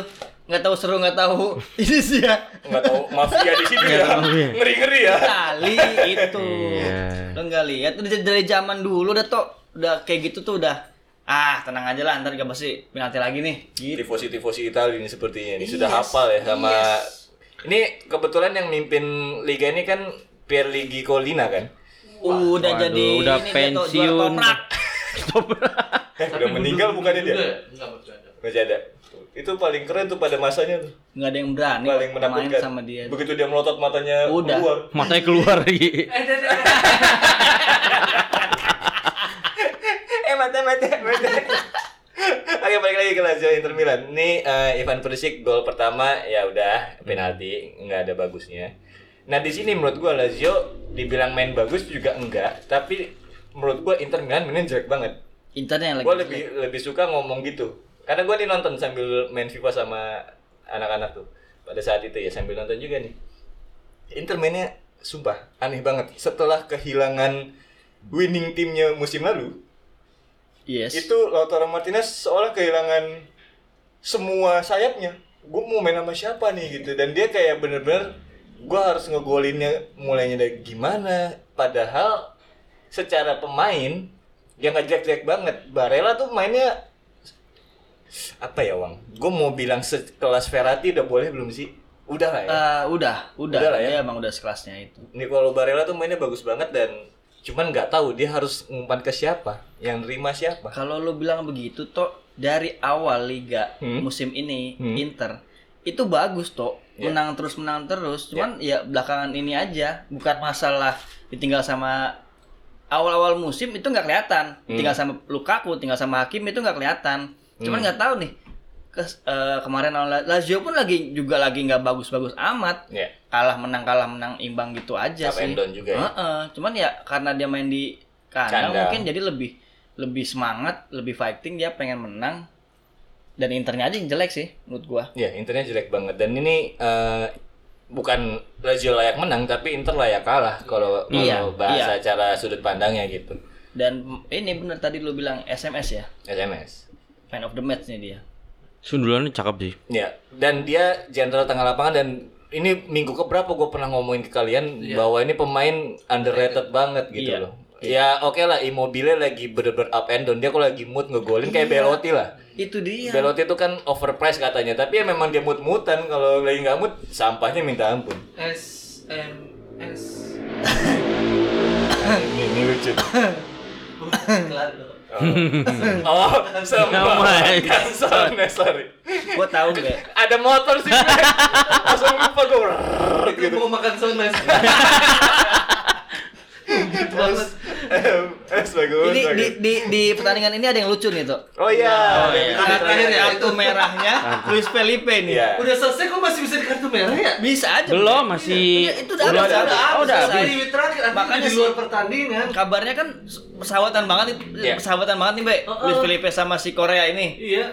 Nggak tahu seru nggak tahu (laughs) ini sih ya. Nggak tahu mafia di sini ya. Ngeri ngeri ya. Kali itu. Iya. Lo nggak lihat dari, dari zaman dulu udah tuh udah kayak gitu tuh udah ah tenang aja lah ntar gak pasti penalti lagi nih gitu Tifosi tifosi Italia ini sepertinya ini sudah Yes. hafal ya sama. Ini kebetulan yang mimpin liga ini kan Pierluigi Collina kan. udah Waduh, jadi udah ini pensiun. toprak (laughs) Eh, udah meninggal bukannya dia? Enggak bercanda. Masih ada. Itu paling keren tuh pada masanya tuh. nggak ada yang berani Paling main menakutkan. sama dia Begitu dia melotot matanya Udah. keluar. Matanya keluar lagi. Eh, mata mata mata. Oke balik lagi ke Lazio Inter Milan. Ini eh, Ivan Perisic gol pertama ya udah penalti nggak ada bagusnya. Nah di sini menurut gua Lazio dibilang main bagus juga enggak, tapi menurut gua Inter Milan mainnya jelek banget. internet yang lagi Gua lebih lebih suka ngomong gitu. Karena gua nih nonton sambil main FIFA sama anak-anak tuh. Pada saat itu ya sambil nonton juga nih. Inter mainnya sumpah aneh banget. Setelah kehilangan winning timnya musim lalu, yes. itu Lautaro Martinez seolah kehilangan semua sayapnya. Gue mau main sama siapa nih gitu. Dan dia kayak bener-bener gue harus ngegolinnya mulainya dari gimana. Padahal secara pemain dia nggak jelek-jelek banget. Barella tuh mainnya apa ya Wang gue mau bilang sekelas Verratti udah boleh belum sih udah lah ya Eh, udah udah Udah lah ya. dia emang udah sekelasnya itu Nicolo Barella tuh mainnya bagus banget dan cuman nggak tahu dia harus ngumpan ke siapa yang nerima siapa kalau lu bilang begitu toh dari awal liga Hmm. musim ini Hmm. Inter itu bagus toh Ya. menang terus menang terus cuman ya belakangan ini aja bukan masalah ditinggal sama awal-awal musim itu nggak kelihatan Hmm. tinggal sama Lukaku tinggal sama Hakim itu nggak kelihatan cuman Hmm. nggak tahu nih. Kes- eh, kemarin lawan La- Lazio pun lagi juga lagi nggak bagus-bagus amat. Ya kalah menang kalah menang imbang gitu aja Up sih. juga ya. Heeh, cuman ya karena dia main di kandang, mungkin jadi lebih lebih semangat lebih fighting dia pengen menang. Dan internya aja yang jelek sih menurut gua. Ya, Internya jelek banget. Dan ini eh, bukan Lazio layak menang tapi Inter layak kalah kalau Iya, bahasa cara sudut pandangnya gitu. dan ini bener tadi lu bilang SMS ya? SMS. Fan of the match nih dia Sundulannya cakep sih. Ya, dan dia jenderal tengah lapangan dan ini minggu keberapa gue pernah ngomongin ke kalian bahwa ini pemain underrated banget gitu Iya. loh. Ya oke lah Immobile lagi bener-bener up and down dia kalau lagi mood ngegolin kayak Belotti lah. itu dia Belotti itu kan overpriced katanya tapi ya memang dia mood-moodan kalau lagi nggak mood sampahnya minta ampun. S M S. ini, (laughs) ini lucu. (laughs) Oh, sama. Oh Kan, sorry, gua tahu gak Ada motor sih, langsung lupa. Itu mau makan banget. (laughs) Eh, bagus, ini di, bagus. di di pertandingan ini ada yang lucu nih tuh Oh iya, Oh, iya. Di terakhir ya. kartu merahnya Luis Felipe nih Iya. Udah selesai kok masih bisa di kartu merah ya? bisa aja Belum, masih Iya, itu udah Udah habis, udah Oh, udah habis. Di terakhir Makanya di luar pertandingan. kabarnya kan persahabatan banget nih Iya. persahabatan banget nih Mbak Oh, Luis oh. Felipe sama si Korea ini Iya.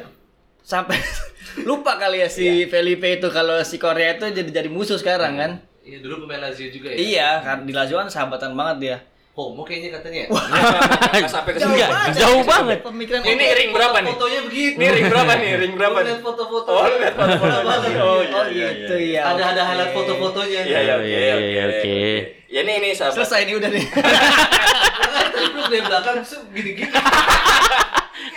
sampai (laughs) lupa kali ya si Felipe itu kalau si Korea itu jadi jadi musuh sekarang kan. Iya dulu pemain Lazio juga ya. Iya, karena di Lazio kan sahabatan banget dia. Homo kayaknya katanya. ya. Sampai ke. Enggak, jauh banget. Pemikiran Ini ring berapa nih? Fotonya begitu. Ini ring berapa nih? Ring berapa nih? foto-foto. Oh, lihat foto-foto. Oh, iya, Oh iya, gitu ya. Ada ada oke. highlight foto-fotonya. Iya, iya, oke, Iya, oke, iya, oke. Ya ini ini sahabat. Selesai ini udah nih. (laughs) Terus dari belakang gini-gini.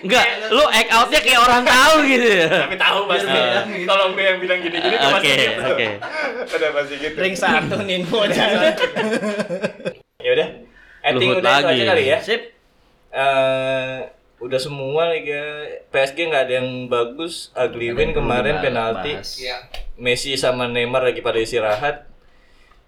Enggak, lu act outnya kayak orang tahu gitu. Tapi tahu pasti. Beda. Kalau gue yang bilang gini-gini tuh pasti Oke, gitu. oke. Udah pasti gitu. Ring satu jangan. (laughs) Ya udah. Acting Luhut udah lagi. aja kali ya. Sip. Eh udah semua liga PSG nggak ada yang bagus. Ugly win kemarin penalti. Iya. Messi sama Neymar lagi pada istirahat.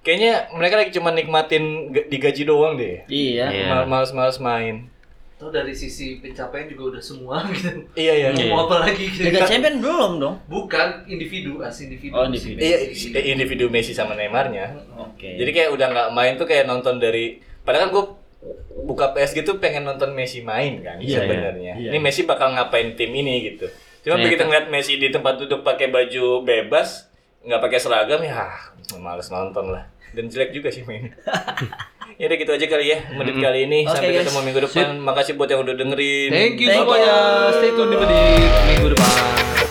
Kayaknya mereka lagi cuma nikmatin ga- digaji doang deh. Iya. Iya. Mal- Males-males main. Tuh dari sisi pencapaian juga udah semua (laughs) gitu. Iya iya. Iya. Mau apa lagi gitu. Liga Champion belum dong. Bukan individu, as individu. Oh, individu. Iya, eh, individu Messi sama Neymarnya. Oke. Jadi kayak udah nggak main tuh kayak nonton dari padahal kan gue buka PSG tuh pengen nonton Messi main kan Iya, sebenarnya. iya. Ini Messi bakal ngapain tim ini gitu. Cuma Iya. begitu ngeliat Messi di tempat duduk pakai baju bebas, nggak pakai seragam ya males nonton lah. Dan jelek juga sih main. (laughs) ya udah gitu aja kali ya menit kali ini Oke, sampai guys. ketemu minggu depan. Makasih buat yang udah dengerin. Thank you semuanya. Stay tune di menit minggu depan.